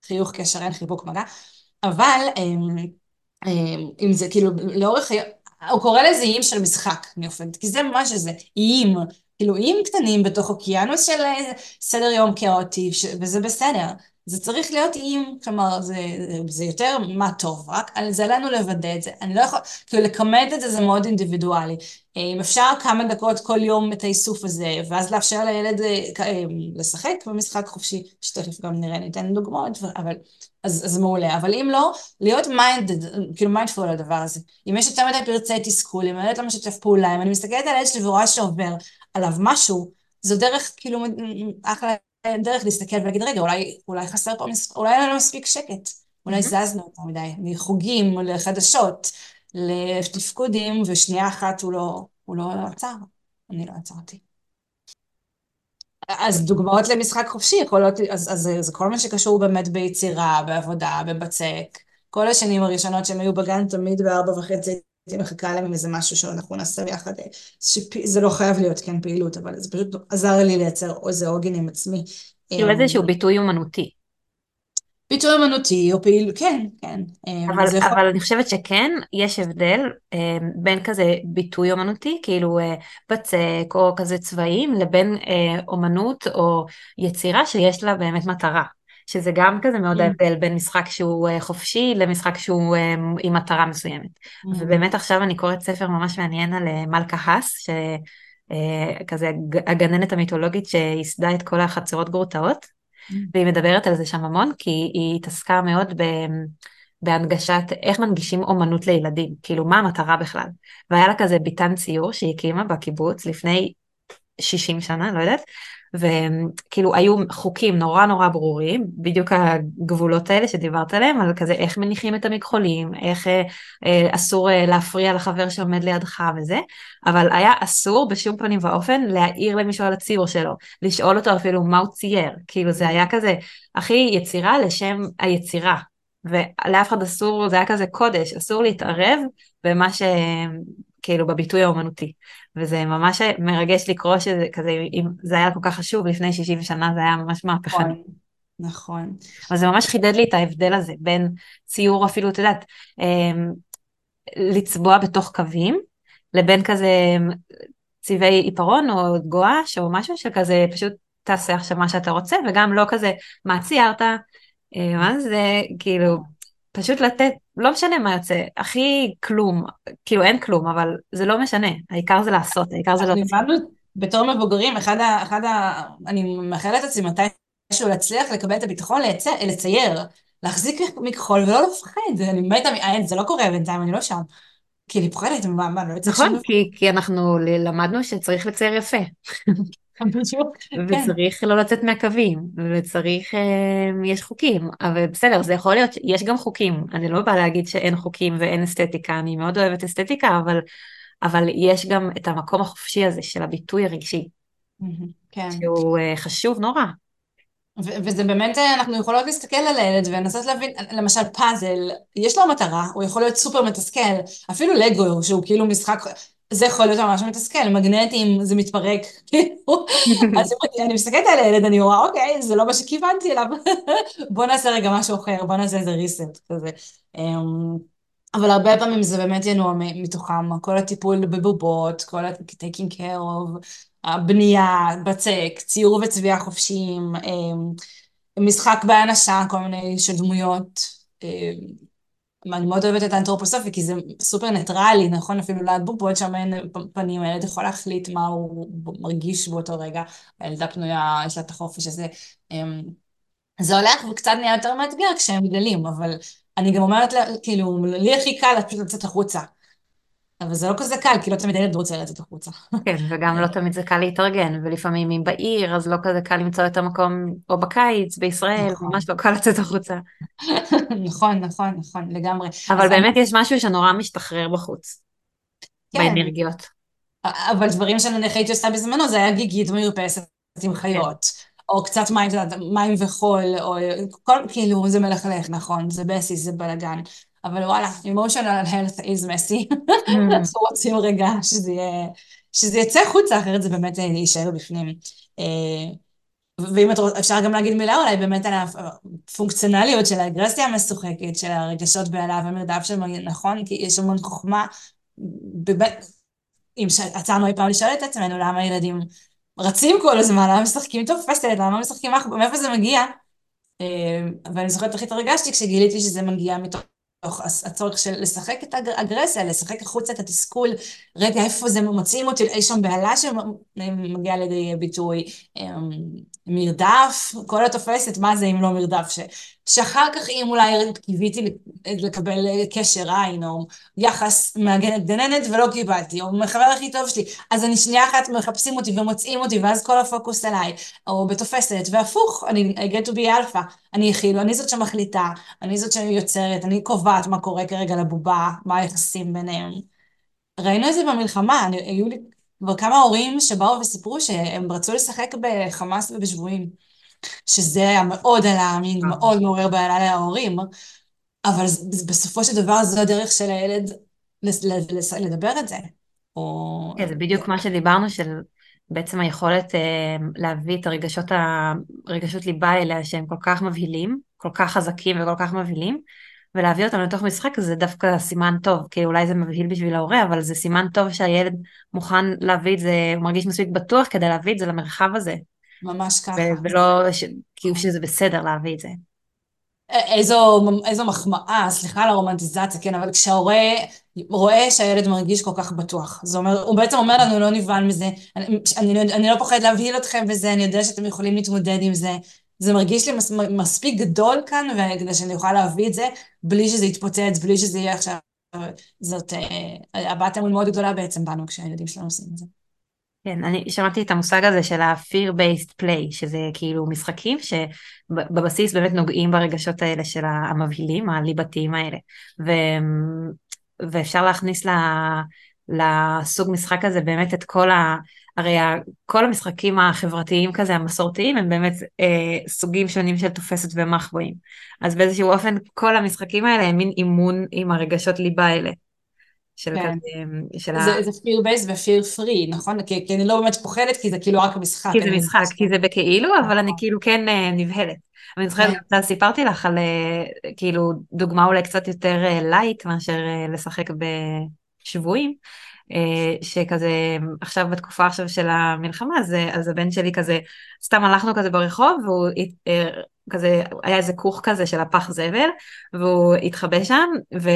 חיוך, קשר, אין חיבוק מגע. אבל אמ, אמ, אם זה כאילו לאורך, הוא קורא לזה איים של משחק, אני אופנת, כי זה ממש איזה איים, כאילו איים קטנים בתוך אוקיינוס של אה, סדר יום כאוטי, וזה בסדר. זה צריך להיות עם, כלומר, זה, זה יותר מה טוב, רק זה עלינו לוודא את זה. אני לא יכול, כאילו לכמת את זה זה מאוד אינדיבידואלי. אם אפשר כמה דקות כל יום את האיסוף הזה, ואז לאפשר לילד אה, אה, לשחק במשחק חופשי, שתכף גם נראה, ניתן דוגמאות, אבל, אז, אז מעולה. אבל אם לא, להיות minded, כאילו mindful על הדבר הזה. אם יש יותר מדי פרצי תסכול, אם הילד לא משתף פעולה, אם אני מסתכלת על הילד שלי ורואה שעובר עליו משהו, זו דרך כאילו אחלה דרך להסתכל ולהגיד, רגע, אולי, אולי חסר פה, אולי אין לנו מספיק שקט, אולי זזנו יותר מדי, מחוגים לחדשות, לתפקודים, ושנייה אחת הוא לא, הוא לא עצר, אני לא עצרתי. אז דוגמאות למשחק חופשי אז, אז זה כל מה שקשור באמת ביצירה, בעבודה, בבצק. כל השנים הראשונות שהם היו בגן, תמיד בארבע וחצי מחכה להם עם איזה משהו שאנחנו נעשה ביחד. זה לא חייב להיות כן פעילות, אבל זה פשוט עזר לי לייצר איזה עוגן עם עצמי. כאילו אמ, איזשהו ביטוי אומנותי. ביטוי אמנותי או פעילות, כן, כן. אמ, אבל, זה יכול... אבל אני חושבת שכן, יש הבדל אה, בין כזה ביטוי אומנותי, כאילו אה, בצק או כזה צבעים, לבין אה, אומנות או יצירה שיש לה באמת מטרה. שזה גם כזה מאוד Mm. ההבדל בין משחק שהוא אה, חופשי למשחק שהוא אה, עם מטרה מסוימת. Mm. ובאמת עכשיו אני קוראת ספר ממש מעניין על אה, מלכה האס, שכזה הגננת המיתולוגית שייסדה את כל החצרות גרוטאות, Mm. והיא מדברת על זה שם המון, כי היא התעסקה מאוד ב... בהנגשת, איך מנגישים אומנות לילדים, כאילו מה המטרה בכלל. והיה לה כזה ביתן ציור שהיא הקימה בקיבוץ לפני 60 שנה, לא יודעת, וכאילו היו חוקים נורא נורא ברורים, בדיוק הגבולות האלה שדיברת עליהם, על כזה איך מניחים את המכחולים, איך אה, אה, אסור אה, להפריע לחבר שעומד לידך וזה, אבל היה אסור בשום פנים ואופן להעיר למישהו על הציור שלו, לשאול אותו אפילו מה הוא צייר, כאילו זה היה כזה הכי יצירה לשם היצירה, ולאף אחד אסור, זה היה כזה קודש, אסור להתערב במה ש... כאילו בביטוי האומנותי. וזה ממש מרגש לקרוא שזה כזה, אם זה היה כל כך חשוב לפני 60 שנה, זה היה ממש מהפכני. נכון, נכון. אבל זה ממש חידד לי את ההבדל הזה בין ציור אפילו, את יודעת, לצבוע בתוך קווים, לבין כזה צבעי עיפרון או גואש או משהו שכזה פשוט תעשה עכשיו מה שאתה רוצה, וגם לא כזה, מה ציירת? מה זה, כאילו, פשוט לתת, לא משנה מה יוצא, הכי כלום, כאילו אין כלום, אבל זה לא משנה, העיקר זה לעשות, העיקר זה לא... לימדנו בתור מבוגרים, אחד ה... אחד ה... אני מאחלת לעצמי מתישהו להצליח לקבל את הביטחון לייצר, לצייר, להחזיק מכחול ולא לפחד, אני מתה, זה לא קורה בינתיים, אני לא שם. כי אני פוחדת, מה, מה, לא יוצא נכון, כי, כי אנחנו למדנו שצריך לצייר יפה. וצריך לא לצאת מהקווים, וצריך, יש חוקים, אבל בסדר, זה יכול להיות, יש גם חוקים, אני לא באה להגיד שאין חוקים ואין אסתטיקה, אני מאוד אוהבת אסתטיקה, אבל, אבל יש גם את המקום החופשי הזה של הביטוי הרגשי, כן. שהוא חשוב נורא. וזה באמת, אנחנו יכולות להסתכל על הילד ולנסות להבין, למשל פאזל, יש לו מטרה, הוא יכול להיות סופר מתסכל, אפילו לגו, שהוא כאילו משחק, זה יכול להיות ממש מתסכל, מגנטים, זה מתפרק, כאילו, אז אני מסתכלת על הילד, אני רואה, אוקיי, זה לא מה שכיוונתי אליו, בוא נעשה רגע משהו אחר, בוא נעשה איזה ריסט כזה. אבל הרבה פעמים זה באמת ינוע מתוכם, כל הטיפול בבובות, כל ה-taking care of, הבנייה, בצק, ציור וצביעה חופשיים, משחק בהאנשה, כל מיני של דמויות. אני מאוד אוהבת את האנתרופוסופי, כי זה סופר ניטרלי, נכון? אפילו ליד בובות שם אין פנים, הילד יכול להחליט מה הוא מרגיש באותו רגע, הילדה פנויה, יש לה את החופש הזה. זה הולך וקצת נהיה יותר מאתגר כשהם גדלים, אבל אני גם אומרת, כאילו, לי הכי קל פשוט לצאת החוצה. אבל זה לא כזה קל, כי לא תמיד הילד רוצה לצאת החוצה. כן, וגם לא תמיד זה קל להתארגן, ולפעמים אם בעיר, אז לא כזה קל למצוא את המקום, או בקיץ, בישראל, נכון. ממש לא קל לצאת החוצה. נכון, נכון, נכון, לגמרי. אבל באמת אני... יש משהו שנורא משתחרר בחוץ, כן. באנרגיות. אבל דברים שאני הייתי עושה בזמנו, זה היה גיגית מרפסת עם חיות. כן. או קצת מים, מים וחול, או כל, כאילו, זה מלכלך, נכון, זה בסיס, זה בלאגן. אבל וואלה, emotional health is messy. אנחנו רוצים רגע שזה יהיה, שזה יצא חוצה, אחרת זה באמת יישאר בפנים. ואם את רוצה, אפשר גם להגיד מילה אולי באמת על הפונקציונליות של האגרסיה המשוחקת, של הרגשות בעלה ומרדף של נכון, כי יש המון חוכמה, באמת, אם עצרנו אי פעם לשאול את עצמנו למה ילדים רצים כל הזמן, למה משחקים תופסת, למה משחקים, מאיפה זה מגיע? ואני זוכרת איך התרגשתי כשגיליתי שזה מגיע מתוך הצורך של לשחק את האגרסיה, לשחק החוצה את התסכול, רגע, איפה זה מוצאים אותי, אי שם בהלה שמגיעה לידי ביטוי, מרדף, כל התופסת, מה זה אם לא מרדף, ש, שאחר כך אם אולי קיוויתי לקבל קשר עין, או יחס מהגנת גננת ולא קיבלתי, או מחבר הכי טוב שלי, אז אני שנייה אחת מחפשים אותי ומוצאים אותי, ואז כל הפוקוס עליי, או בתופסת, והפוך, אני I get to be alpha, אני כאילו, אני זאת שמחליטה, אני זאת שיוצרת, אני קובעת מה קורה כרגע לבובה, מה היחסים ביניהם. ראינו את זה במלחמה, אני, היו לי כבר כמה הורים שבאו וסיפרו שהם רצו לשחק בחמאס ובשבויים, שזה היה מאוד על העמים, מאוד מעורר בעיה להורים, אבל בסופו של דבר זו הדרך של הילד לדבר את זה. או... כן, זה בדיוק מה שדיברנו, של בעצם היכולת אה, להביא את הרגשות, הרגשות ליבה האלה שהם כל כך מבהילים, כל כך חזקים וכל כך מבהילים, ולהביא אותם לתוך משחק זה דווקא סימן טוב, כי אולי זה מבהיל בשביל ההורה, אבל זה סימן טוב שהילד מוכן להביא את זה, הוא מרגיש מספיק בטוח כדי להביא את זה למרחב הזה. ממש ככה. ולא, ש... כאילו שזה בסדר להביא את זה. איזו, איזו מחמאה, סליחה על הרומנטיזציה, כן, אבל כשההורה רואה שהילד מרגיש כל כך בטוח, זה אומר, הוא בעצם אומר לנו, לא נבהל מזה, אני, אני, אני לא פוחד להבהיל אתכם בזה, אני יודע שאתם יכולים להתמודד עם זה, זה מרגיש לי מס, מספיק גדול כאן, וכדי שאני אוכל להביא את זה, בלי שזה יתפוצץ, בלי שזה יהיה עכשיו, זאת אה, הבעת אמון מאוד גדולה בעצם בנו, כשהילדים שלנו עושים את זה. כן, אני שמעתי את המושג הזה של ה-fear-based play, שזה כאילו משחקים שבבסיס באמת נוגעים ברגשות האלה של המבהילים, הליבתיים האלה. ו... ואפשר להכניס לסוג משחק הזה באמת את כל ה... הרי כל המשחקים החברתיים כזה, המסורתיים, הם באמת אה, סוגים שונים של תופסת ומחבואים. אז באיזשהו אופן כל המשחקים האלה הם מין אימון עם הרגשות ליבה האלה. של כן. כזה, של זה, ה... זה fear based ו-fear free, נכון? כי, כי אני לא באמת פוחדת, כי זה כאילו רק משחק. כי זה משחק, כי זה בכאילו, אבל אני כאילו כן אה, נבהלת. אני זוכרת, כן. סיפרתי לך על אה, כאילו דוגמה אולי קצת יותר light מאשר לשחק בשבויים. אה, שכזה עכשיו בתקופה עכשיו של המלחמה אז, הבן שלי כזה סתם הלכנו כזה ברחוב והוא אה, כזה היה איזה כוך כזה של הפח זבל והוא התחבא שם ו,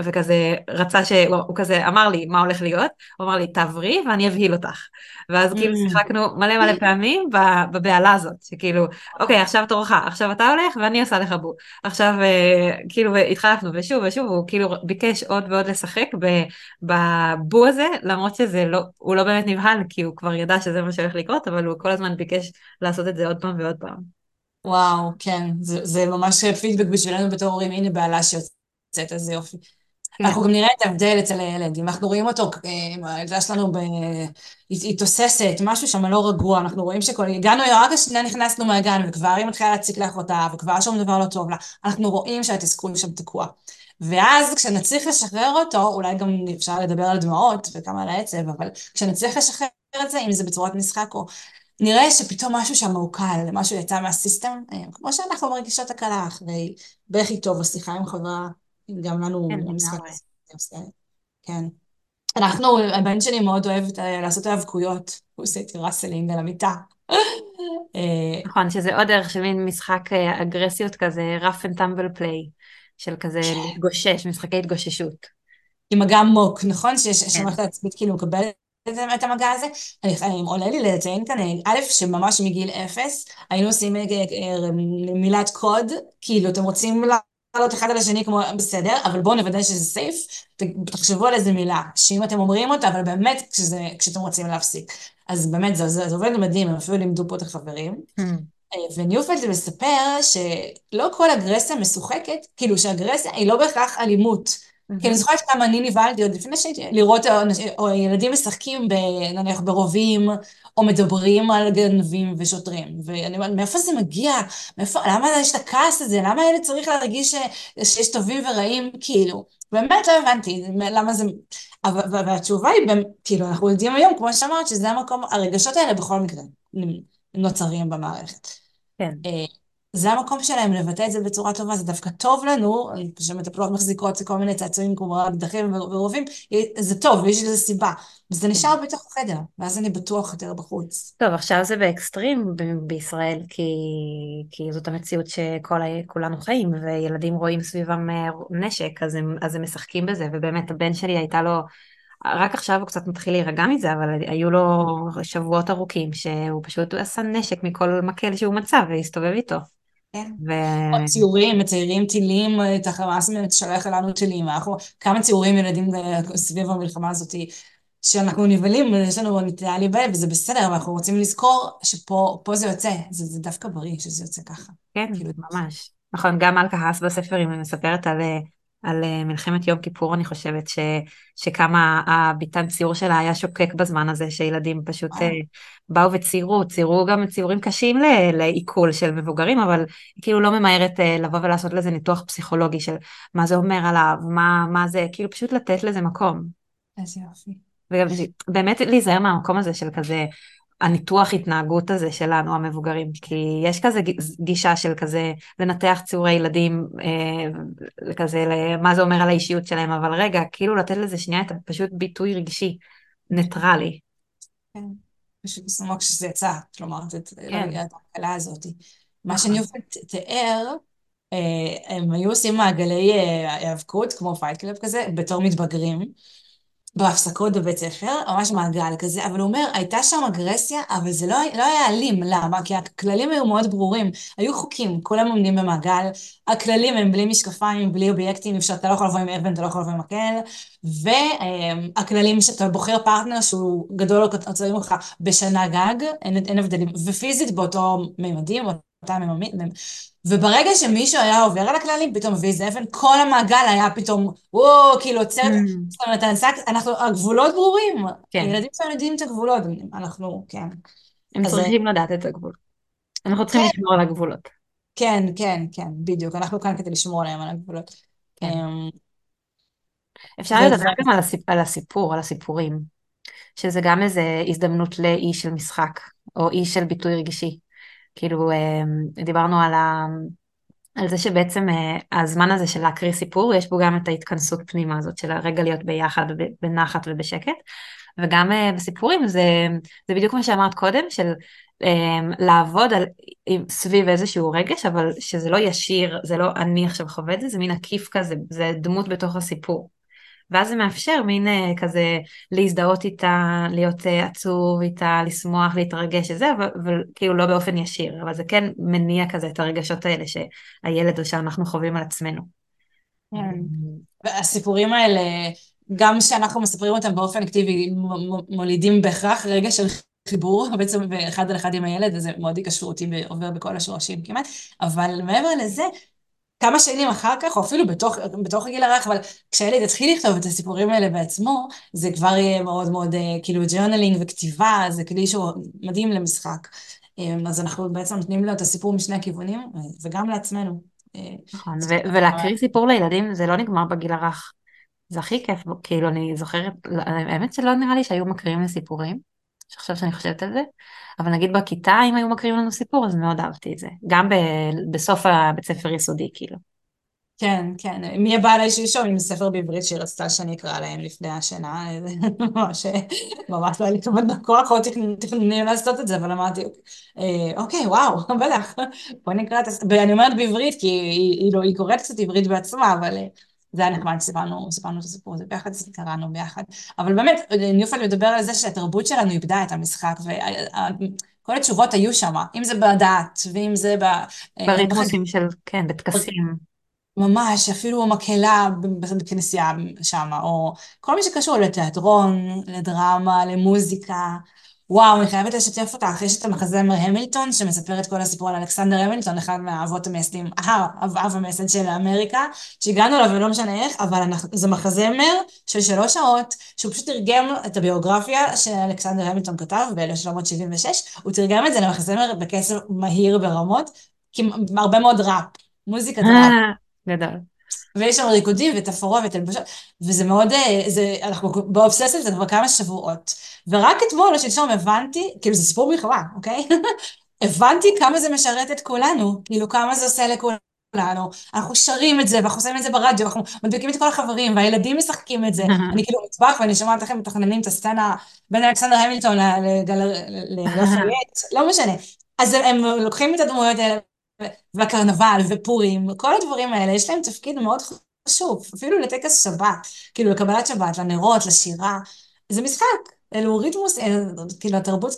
וכזה רצה שהוא כזה אמר לי מה הולך להיות הוא אמר לי תעברי ואני אבהיל אותך ואז כאילו mm. שיחקנו מלא מלא פעמים בבהלה הזאת שכאילו אוקיי עכשיו תורך עכשיו אתה הולך ואני עושה לך בו עכשיו אה, כאילו התחלפנו ושוב ושוב הוא כאילו ביקש עוד ועוד לשחק בבו הזה למרות שזה לא הוא לא באמת נבהל כי הוא כבר ידע שזה מה שהולך לקרות אבל הוא כל הזמן ביקש לעשות את זה עוד פעם ועוד פעם. וואו, כן, זה, זה ממש פידבק בשבילנו בתור הורים, הנה בעלה שיוצאת, איזה יופי. כן. אנחנו גם נראה את ההבדל אצל הילד, אם אנחנו רואים אותו, אה, הילדה שלנו ב... היא תוססת, משהו שם לא רגוע, אנחנו רואים שכל... הגענו, רק השנייה נכנסנו מהגן, וכבר היא מתחילה להציק לאחותה, וכבר שום דבר לא טוב לה, אנחנו רואים שהתסכול שם תקוע. ואז כשנצליח לשחרר אותו, אולי גם אפשר לדבר על דמעות וכמה על העצב, אבל כשנצליח לשחרר את זה, אם זה בצורת משחק או נראה שפתאום משהו שם מעוקל, משהו יצא מהסיסטם, אה, כמו שאנחנו מרגישות הקלה אחרי בכי טוב השיחה עם חברה, גם לנו כן, משחק. כן. אנחנו, הבן שלי מאוד אוהב אה, לעשות האבקויות, הוא עושה איתי ראסלינג על המיטה. אה, נכון, שזה עוד דרך של מין משחק אגרסיות כזה, rough and tumble play, של כזה כן. להתגושש, משחקי התגוששות. עם אגם מוק, נכון? שיש כן. שמערכת העצמית כאילו מקבלת את המגע הזה. עולה לי לציין כאן, א', שממש מגיל אפס היינו עושים אה, אה, מילת קוד, כאילו אתם רוצים לעלות אחד על השני כמו בסדר, אבל בואו נוודא שזה סייף, ותחשבו על איזה מילה, שאם אתם אומרים אותה, אבל באמת כשזה, כשאתם רוצים להפסיק. אז באמת זה, זה, זה עובד מדהים, הם אפילו לימדו פה את החברים. Mm. וניופלד מספר שלא כל אגרסיה משוחקת, כאילו שאגרסיה היא לא בהכרח אלימות. כי אני זוכרת כמה אני נבהלתי עוד לפני שהייתי, לראות או ילדים משחקים נניח ברובים, או מדברים על גנבים ושוטרים. ואני אומרת, מאיפה זה מגיע? מאיפה, למה יש את הכעס הזה? למה הילד צריך להרגיש שיש טובים ורעים? כאילו, באמת לא הבנתי למה זה... והתשובה היא, כאילו, אנחנו יודעים היום, כמו שאמרת, שזה המקום, הרגשות האלה בכל מקרה נוצרים במערכת. כן. זה המקום שלהם לבטא את זה בצורה טובה, זה דווקא טוב לנו, שמטפלות מחזיקות כל מיני צעצועים כמו אקדחים ורובים, זה טוב, יש לזה סיבה. וזה נשאר בתוך החדר, ואז אני בטוח יותר בחוץ. טוב, עכשיו זה באקסטרים בישראל, כי, כי זאת המציאות שכולנו חיים, וילדים רואים סביבם אה, נשק, אז הם, אז הם משחקים בזה, ובאמת הבן שלי הייתה לו... רק עכשיו הוא קצת מתחיל להירגע מזה, אבל היו לו שבועות ארוכים שהוא פשוט עשה נשק מכל מקל שהוא מצא והסתובב איתו. כן. ו... ציורים, מציירים טילים, את החמאס שולח אלינו טילים. אנחנו, כמה ציורים ילדים אה, סביב המלחמה הזאת, שאנחנו נבהלים, יש לנו נטייה להיבהל, וזה בסדר, אבל אנחנו רוצים לזכור שפה זה יוצא, זה, זה דווקא בריא שזה יוצא ככה. כן, כאילו, ממש. נכון, גם מלכה האס בספר, היא מספרת על, אה, על אה, מלחמת יום כיפור, אני חושבת ש, שכמה הביתן ציור שלה היה שוקק בזמן הזה, שילדים פשוט וואו. באו וציירו, ציירו גם ציורים קשים לעיכול של מבוגרים, אבל כאילו לא ממהרת לבוא ולעשות לזה ניתוח פסיכולוגי של מה זה אומר עליו, מה, מה זה, כאילו פשוט לתת לזה מקום. איזה יופי. ובאמת להיזהר מהמקום הזה של כזה, הניתוח התנהגות הזה שלנו המבוגרים, כי יש כזה גישה של כזה לנתח ציורי ילדים, אה, כזה למה זה אומר על האישיות שלהם, אבל רגע, כאילו לתת לזה שנייה את פשוט ביטוי רגשי, ניטרלי. כן, פשוט כמו כשזה יצא, כלומר, את כן. ההקלה הזאת. מה נכון. שאני אופן תיאר, אה, הם היו עושים מעגלי אה, היאבקות, כמו fight club כזה, בתור מתבגרים. בהפסקות בבית ספר, ממש מעגל כזה, אבל הוא אומר, הייתה שם אגרסיה, אבל זה לא, לא היה אלים. למה? כי הכללים היו מאוד ברורים. היו חוקים, כולם עומדים במעגל, הכללים הם בלי משקפיים, בלי אובייקטים, אפשר, אתה לא יכול לבוא עם אבן, אתה לא יכול לבוא עם מקל, והכללים שאתה בוחר פרטנר שהוא גדול או קצרים ממך בשנה גג, אין, אין הבדלים, ופיזית באותו מימדים, באותם מימדים, וברגע שמישהו היה עובר על הכללים, פתאום מביא איזה אבן, כל המעגל היה פתאום, וואו, כאילו עוצר, mm. זאת אומרת, אנחנו, הגבולות ברורים. כן. הילדים שלנו יודעים את הגבולות, אנחנו, כן. הם צריכים לדעת את הגבול. אנחנו צריכים כן. לשמור על הגבולות. כן, כן, כן, בדיוק. אנחנו כאן כדי לשמור עליהם על הגבולות. כן. אמ, אפשר לדבר גם. על הסיפור, על הסיפורים, שזה גם איזה הזדמנות לאי של משחק, או אי של ביטוי רגשי. כאילו אה, דיברנו על, ה... על זה שבעצם אה, הזמן הזה של להקריא סיפור, יש בו גם את ההתכנסות פנימה הזאת של הרגע להיות ביחד, בנחת ובשקט, וגם אה, בסיפורים זה, זה בדיוק מה שאמרת קודם, של לעבוד על, סביב איזשהו רגש, אבל שזה לא ישיר, זה לא אני עכשיו חווה את זה, זה מין עקיף כזה, זה דמות בתוך הסיפור. ואז זה מאפשר מין uh, כזה להזדהות איתה, להיות uh, עצוב איתה, לשמוח, להתרגש וזה, אבל, כאילו לא באופן ישיר, אבל זה כן מניע כזה את הרגשות האלה שהילד או שאנחנו חווים על עצמנו. כן. והסיפורים האלה, גם כשאנחנו מספרים אותם באופן אקטיבי, מולידים בהכרח רגע של חיבור בעצם אחד על אחד עם הילד, וזה מאוד התקשרותי ועובר בכל השורשים כמעט, אבל מעבר לזה, כמה שנים אחר כך, או אפילו בתוך, בתוך הגיל הרך, אבל כשהילד יתחיל לכתוב את הסיפורים האלה בעצמו, זה כבר יהיה מאוד מאוד אה, כאילו journaling וכתיבה, זה כלי שהוא מדהים למשחק. אה, אז אנחנו בעצם נותנים לו את הסיפור משני הכיוונים, אה, וגם לעצמנו. נכון, ולהקריא סיפור לילדים זה לא נגמר בגיל הרך. זה הכי כיף, כאילו אני זוכרת, האמת שלא נראה לי שהיו מקריאים לסיפורים, עכשיו שאני חושבת על זה, אבל נגיד בכיתה, אם היו מקריאים לנו סיפור, אז מאוד אהבתי את זה. גם ב, בסוף הבית ספר יסודי, כאילו. כן, כן. מי הבא עליי שלשום עם ספר בעברית שהיא רצתה שאני אקרא להם לפני השינה, ממש, ממש לא היה לי כמובן כוח, עוד תכנונים לעשות את זה, אבל אמרתי, אה, אוקיי, וואו, בטח, בוא נקרא את הספר, ואני אומרת בעברית, כי לא, היא קוראת קצת עברית בעצמה, אבל אה, זה היה נחמד, סיפרנו, סיפרנו את הסיפור הזה ביחד, קראנו ביחד. אבל באמת, ניופל מדבר על זה שהתרבות שלנו איבדה את המשחק, וכל התשובות היו שם, אם זה בדת, ואם זה ב... בריתמוסים של, כן, בטקסים. ממש, אפילו מקהלה בכנסייה שם, או כל מי שקשור לתיאטרון, לדרמה, למוזיקה. וואו, אני חייבת לשתף אותך, יש את המחזמר המילטון, שמספר את כל הסיפור על אלכסנדר המילטון, אחד מהאבות המייסדים, האב אב המייסד של אמריקה, שהגענו אליו ולא משנה איך, אבל אנחנו, זה מחזמר של שלוש שעות, שהוא פשוט תרגם את הביוגרפיה שאלכסנדר המילטון כתב ב-1776, הוא תרגם את זה למחזמר בקצב מהיר ברמות, כי הרבה מאוד ראפ, מוזיקת ראפ. גדול. ויש שם ריקודים ותפאורה ותלבושות, וזה מאוד, אה, זה, אנחנו באובססיה זה כבר כמה שבועות. ורק אתמול או שלשום הבנתי, כאילו זה סיפור מלחמה, אוקיי? הבנתי כמה זה משרת את כולנו, כאילו כמה זה עושה לכולנו. אנחנו שרים את זה, ואנחנו עושים את זה ברדיו, אנחנו מדביקים את כל החברים, והילדים משחקים את זה. אני כאילו מטבח ואני שומעת לכם מתכננים את הסצנה בין אלכסנדר המילטון לגלפייט, לא משנה. אז הם לוקחים את הדמויות האלה והקרנבל ופורים, כל הדברים האלה, יש להם תפקיד מאוד חשוב, אפילו לטקס שבת, כאילו לקבלת שבת, לנרות, לשירה, זה משחק, אלו ריתמוס, כאילו התרבות,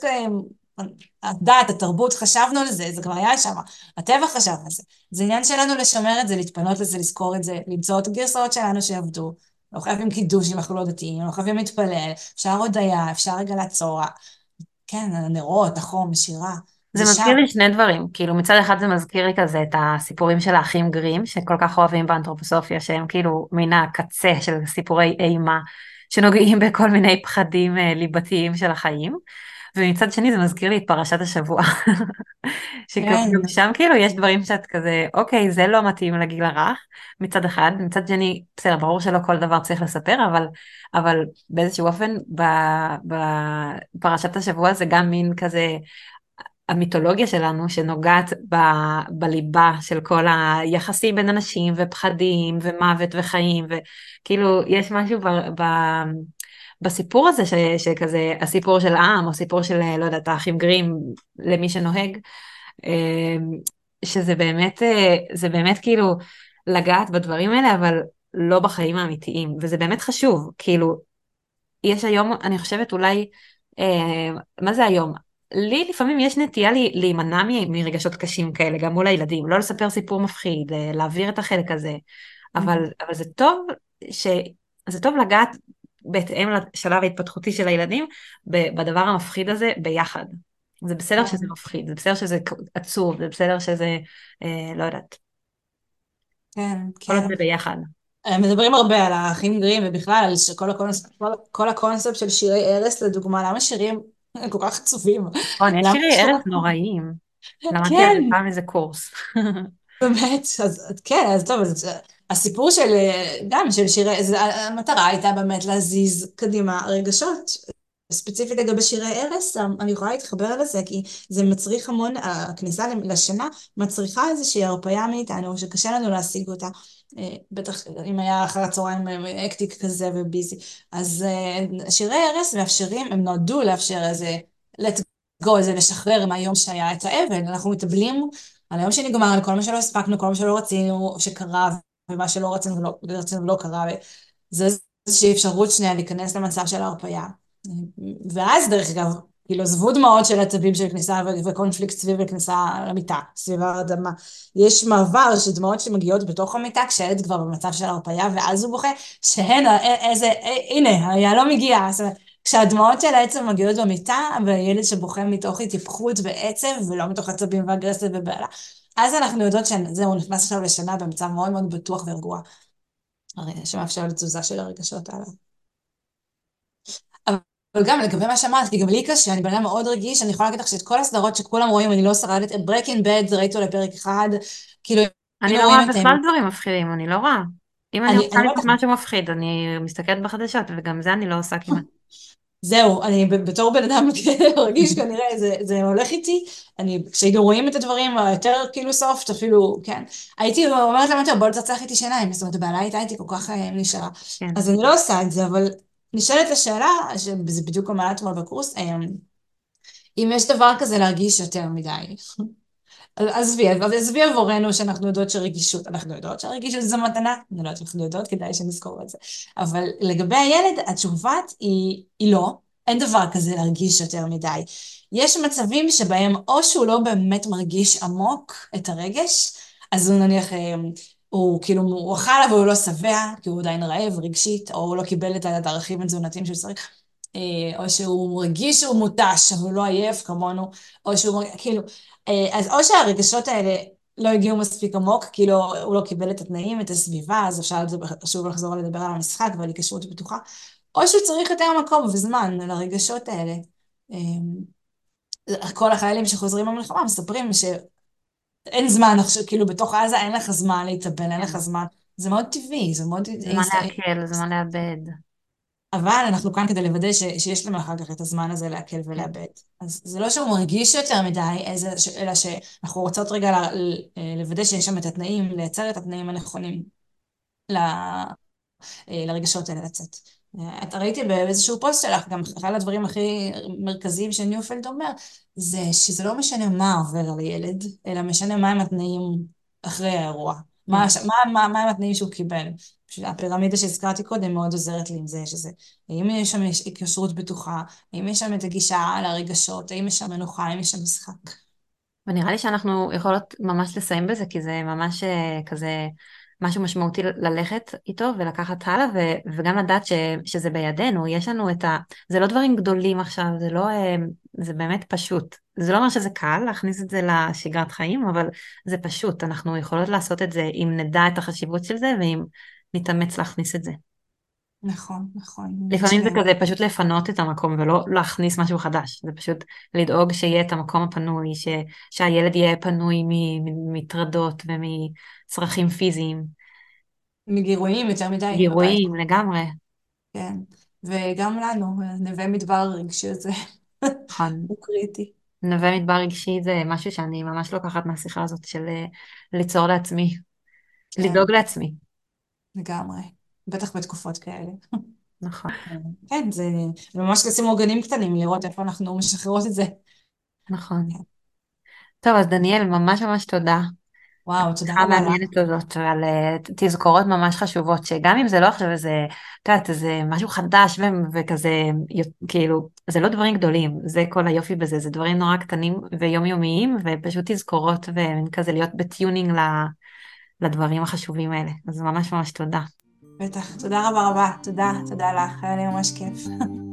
הדת, התרבות, חשבנו על זה, זה כבר היה שם, הטבע חשב על זה. זה עניין שלנו לשמר את זה, להתפנות לזה, לזכור את זה, למצוא את הגרסאות שלנו שיעבדו. לא חייבים קידוש אם אנחנו לא דתיים, לא חייבים להתפלל, אפשר הודיה, אפשר רגע לעצור. כן, הנרות, החום, שירה. זה מזכיר לי שני דברים, כאילו מצד אחד זה מזכיר לי כזה את הסיפורים של האחים גרים, שכל כך אוהבים באנתרופוסופיה, שהם כאילו מן הקצה של סיפורי אימה, שנוגעים בכל מיני פחדים אה, ליבתיים של החיים. ומצד שני זה מזכיר לי את פרשת השבוע. שגם כן. שם כאילו יש דברים שאת כזה, אוקיי, זה לא מתאים לגיל הרך, מצד אחד, מצד שני, בסדר, ברור שלא כל דבר צריך לספר, אבל, אבל באיזשהו אופן, בפרשת השבוע זה גם מין כזה המיתולוגיה שלנו שנוגעת ב, בליבה של כל היחסים בין אנשים ופחדים ומוות וחיים וכאילו יש משהו ב, ב, בסיפור הזה ש, שכזה הסיפור של עם או סיפור של לא יודעת האחים גרים למי שנוהג אמ, שזה באמת זה באמת כאילו לגעת בדברים האלה אבל לא בחיים האמיתיים וזה באמת חשוב כאילו יש היום אני חושבת אולי אה, מה זה היום לי לפעמים יש נטייה להימנע מרגשות קשים כאלה, גם מול הילדים, לא לספר סיפור מפחיד, להעביר את החלק הזה, אבל. אבל זה טוב ש... זה טוב לגעת בהתאם לשלב ההתפתחותי של הילדים בדבר המפחיד הזה ביחד. זה בסדר שזה. מפחיד, זה בסדר שזה עצוב, זה בסדר שזה, אה, לא יודעת. כן, כל כן. זה ביחד. מדברים הרבה על האחים גרים ובכלל על כל הקונספט, כל, כל הקונספט של שירי ערש לדוגמה, למה שירים הם כל כך עצובים. נכון, יש שירי ערש נוראים. למדתי על זה כן, פעם איזה קורס. באמת, אז כן, אז טוב, אז הסיפור של, גם של שירי, המטרה הייתה באמת להזיז קדימה רגשות. ספציפית לגבי שירי ערש, אני יכולה להתחבר לזה, כי זה מצריך המון, הכניסה לשינה מצריכה איזושהי הרפאיה מאיתנו, שקשה לנו להשיג אותה. אה, בטח אם היה אחר הצהריים אה, אקטיק כזה וביזי. אז אה, שירי ערש מאפשרים, הם נועדו לאפשר איזה let go, איזה לשחרר מהיום שהיה את האבל. אנחנו מתאבלים על היום שנגמר, על כל מה שלא הספקנו, כל מה שלא רצינו שקרה, ומה שלא רצינו ולא, רצינו ולא קרה. זה איזושהי אפשרות שנייה להיכנס למצב של הרפאיה. ואז דרך אגב, כאילו עזבו דמעות של עצבים של כניסה וקונפליקט סביב הכניסה למיטה, סביב ההרדמה. יש מעבר של דמעות שמגיעות בתוך המיטה כשהילד כבר במצב של הרפאיה ואז הוא בוכה שהנה איזה, הנה היהלום הגיע. זאת כשהדמעות של העצב מגיעות במיטה וילד שבוכה מתוך התייפחות ועצב ולא מתוך עצבים ואגרסיה ובעלה, אז אנחנו יודעות שזהו, נכנס עכשיו לשנה במצב מאוד מאוד בטוח ורגוע. שמאפשר לתזוזה של הרגשות האלה. אבל גם לגבי מה שאמרת, כי גם לי קשה, אני בן אדם מאוד רגיש, אני יכולה להגיד לך שאת כל הסדרות שכולם רואים, אני לא שרדת, את Breaking Bad ראיתי אולי פרק אחד, כאילו, אני לא רואה בכלל דברים מפחידים, אני לא רואה. אם אני רוצה לראות משהו מפחיד, אני מסתכלת בחדשות, וגם זה אני לא עושה כמעט. זהו, אני בתור בן אדם רגיש כנראה, זה, זה הולך איתי, אני, כשהיינו רואים את הדברים היותר כאילו סופט, אפילו, כן, הייתי אומרת להם יותר, בוא תצח איתי שיניים, זאת אומרת, הבעלה הייתה איתי כל כך נשארה. כן. אז אני לא עושה את זה, אבל נשאלת השאלה, שזה בדיוק אמרה אתמול בקורס, אם יש דבר כזה להרגיש יותר מדי. עזבי, עזבי עבורנו שאנחנו יודעות שרגישות, אנחנו יודעות שהרגישות זו מתנה, אני לא יודעת אנחנו יודעות, כדאי שנזכור את זה. אבל לגבי הילד, התשובה היא, היא לא, אין דבר כזה להרגיש יותר מדי. יש מצבים שבהם או שהוא לא באמת מרגיש עמוק את הרגש, אז הוא נניח, הוא כאילו, הוא אכל אבל הוא לא שבע, כי הוא עדיין רעב רגשית, או הוא לא קיבל את הערכים התזונתיים שהוא צריך. או שהוא מרגיש שהוא מותש, אבל הוא לא עייף כמונו, או שהוא, כאילו, אז או שהרגשות האלה לא הגיעו מספיק עמוק, כאילו הוא לא קיבל את התנאים, את הסביבה, אז אפשר שוב לחזור לדבר על המשחק ועל היקשרות בטוחה, או שהוא צריך יותר מקום וזמן לרגשות האלה. כל החיילים שחוזרים במלחמה מספרים שאין זמן, כאילו בתוך עזה אין לך זמן להתאבל, אין לך זמן. זה מאוד טבעי, זה מאוד... זמן להקל, זמן לאבד. אבל אנחנו כאן כדי לוודא ש, שיש לנו אחר כך את הזמן הזה לעכל ולאבד. אז זה לא שהוא מרגיש יותר מדי, איזה, אלא שאנחנו רוצות רגע לוודא שיש שם את התנאים, לייצר את התנאים הנכונים ל, לרגשות האלה לצאת. אתה ראיתי באיזשהו פוסט שלך, גם אחד הדברים הכי מרכזיים שניופלד אומר, זה שזה לא משנה מה עובר על ילד, אלא משנה מהם התנאים אחרי האירוע. מה, מה, מה, מה הם התנאים שהוא קיבל. הפירמידה שהזכרתי קודם מאוד עוזרת לי עם זה, שזה, האם יש שם התקשרות בטוחה, האם יש שם את הגישה לרגשות, האם יש שם מנוחה, האם יש שם משחק. ונראה לי שאנחנו יכולות ממש לסיים בזה, כי זה ממש כזה משהו משמעותי ללכת איתו ולקחת הלאה, ו- וגם לדעת ש- שזה בידינו, יש לנו את ה... זה לא דברים גדולים עכשיו, זה לא, זה באמת פשוט. זה לא אומר שזה קל להכניס את זה לשגרת חיים, אבל זה פשוט. אנחנו יכולות לעשות את זה אם נדע את החשיבות של זה ואם נתאמץ להכניס את זה. נכון, נכון. לפעמים זה כזה פשוט לפנות את המקום ולא להכניס משהו חדש, זה פשוט לדאוג שיהיה את המקום הפנוי, ש... שהילד יהיה פנוי מטרדות ומצרכים פיזיים. מגירויים יותר מדי. גירויים, לגמרי. כן, וגם לנו, נווה מדבר רגשי הזה. נכון. הוא קריטי. נווה מדבר רגשי זה משהו שאני ממש לוקחת מהשיחה הזאת של אה, ליצור לעצמי, כן. לדאוג לעצמי. לגמרי. בטח בתקופות כאלה. נכון. כן, זה ממש לשים עוגנים קטנים, לראות איפה אנחנו משחררות את זה. נכון. טוב, אז דניאל, ממש ממש תודה. וואו, תודה רבה. המעניינת הזאת, על אה, תזכורות ממש חשובות, שגם אם זה לא עכשיו איזה, את יודעת, איזה משהו חדש וכזה, כאילו, זה לא דברים גדולים, זה כל היופי בזה, זה דברים נורא קטנים ויומיומיים, ופשוט תזכורות וכזה להיות בטיונינג לדברים החשובים האלה. אז ממש ממש תודה. בטח. תודה רבה רבה. תודה, תודה לך. היה לי ממש כיף.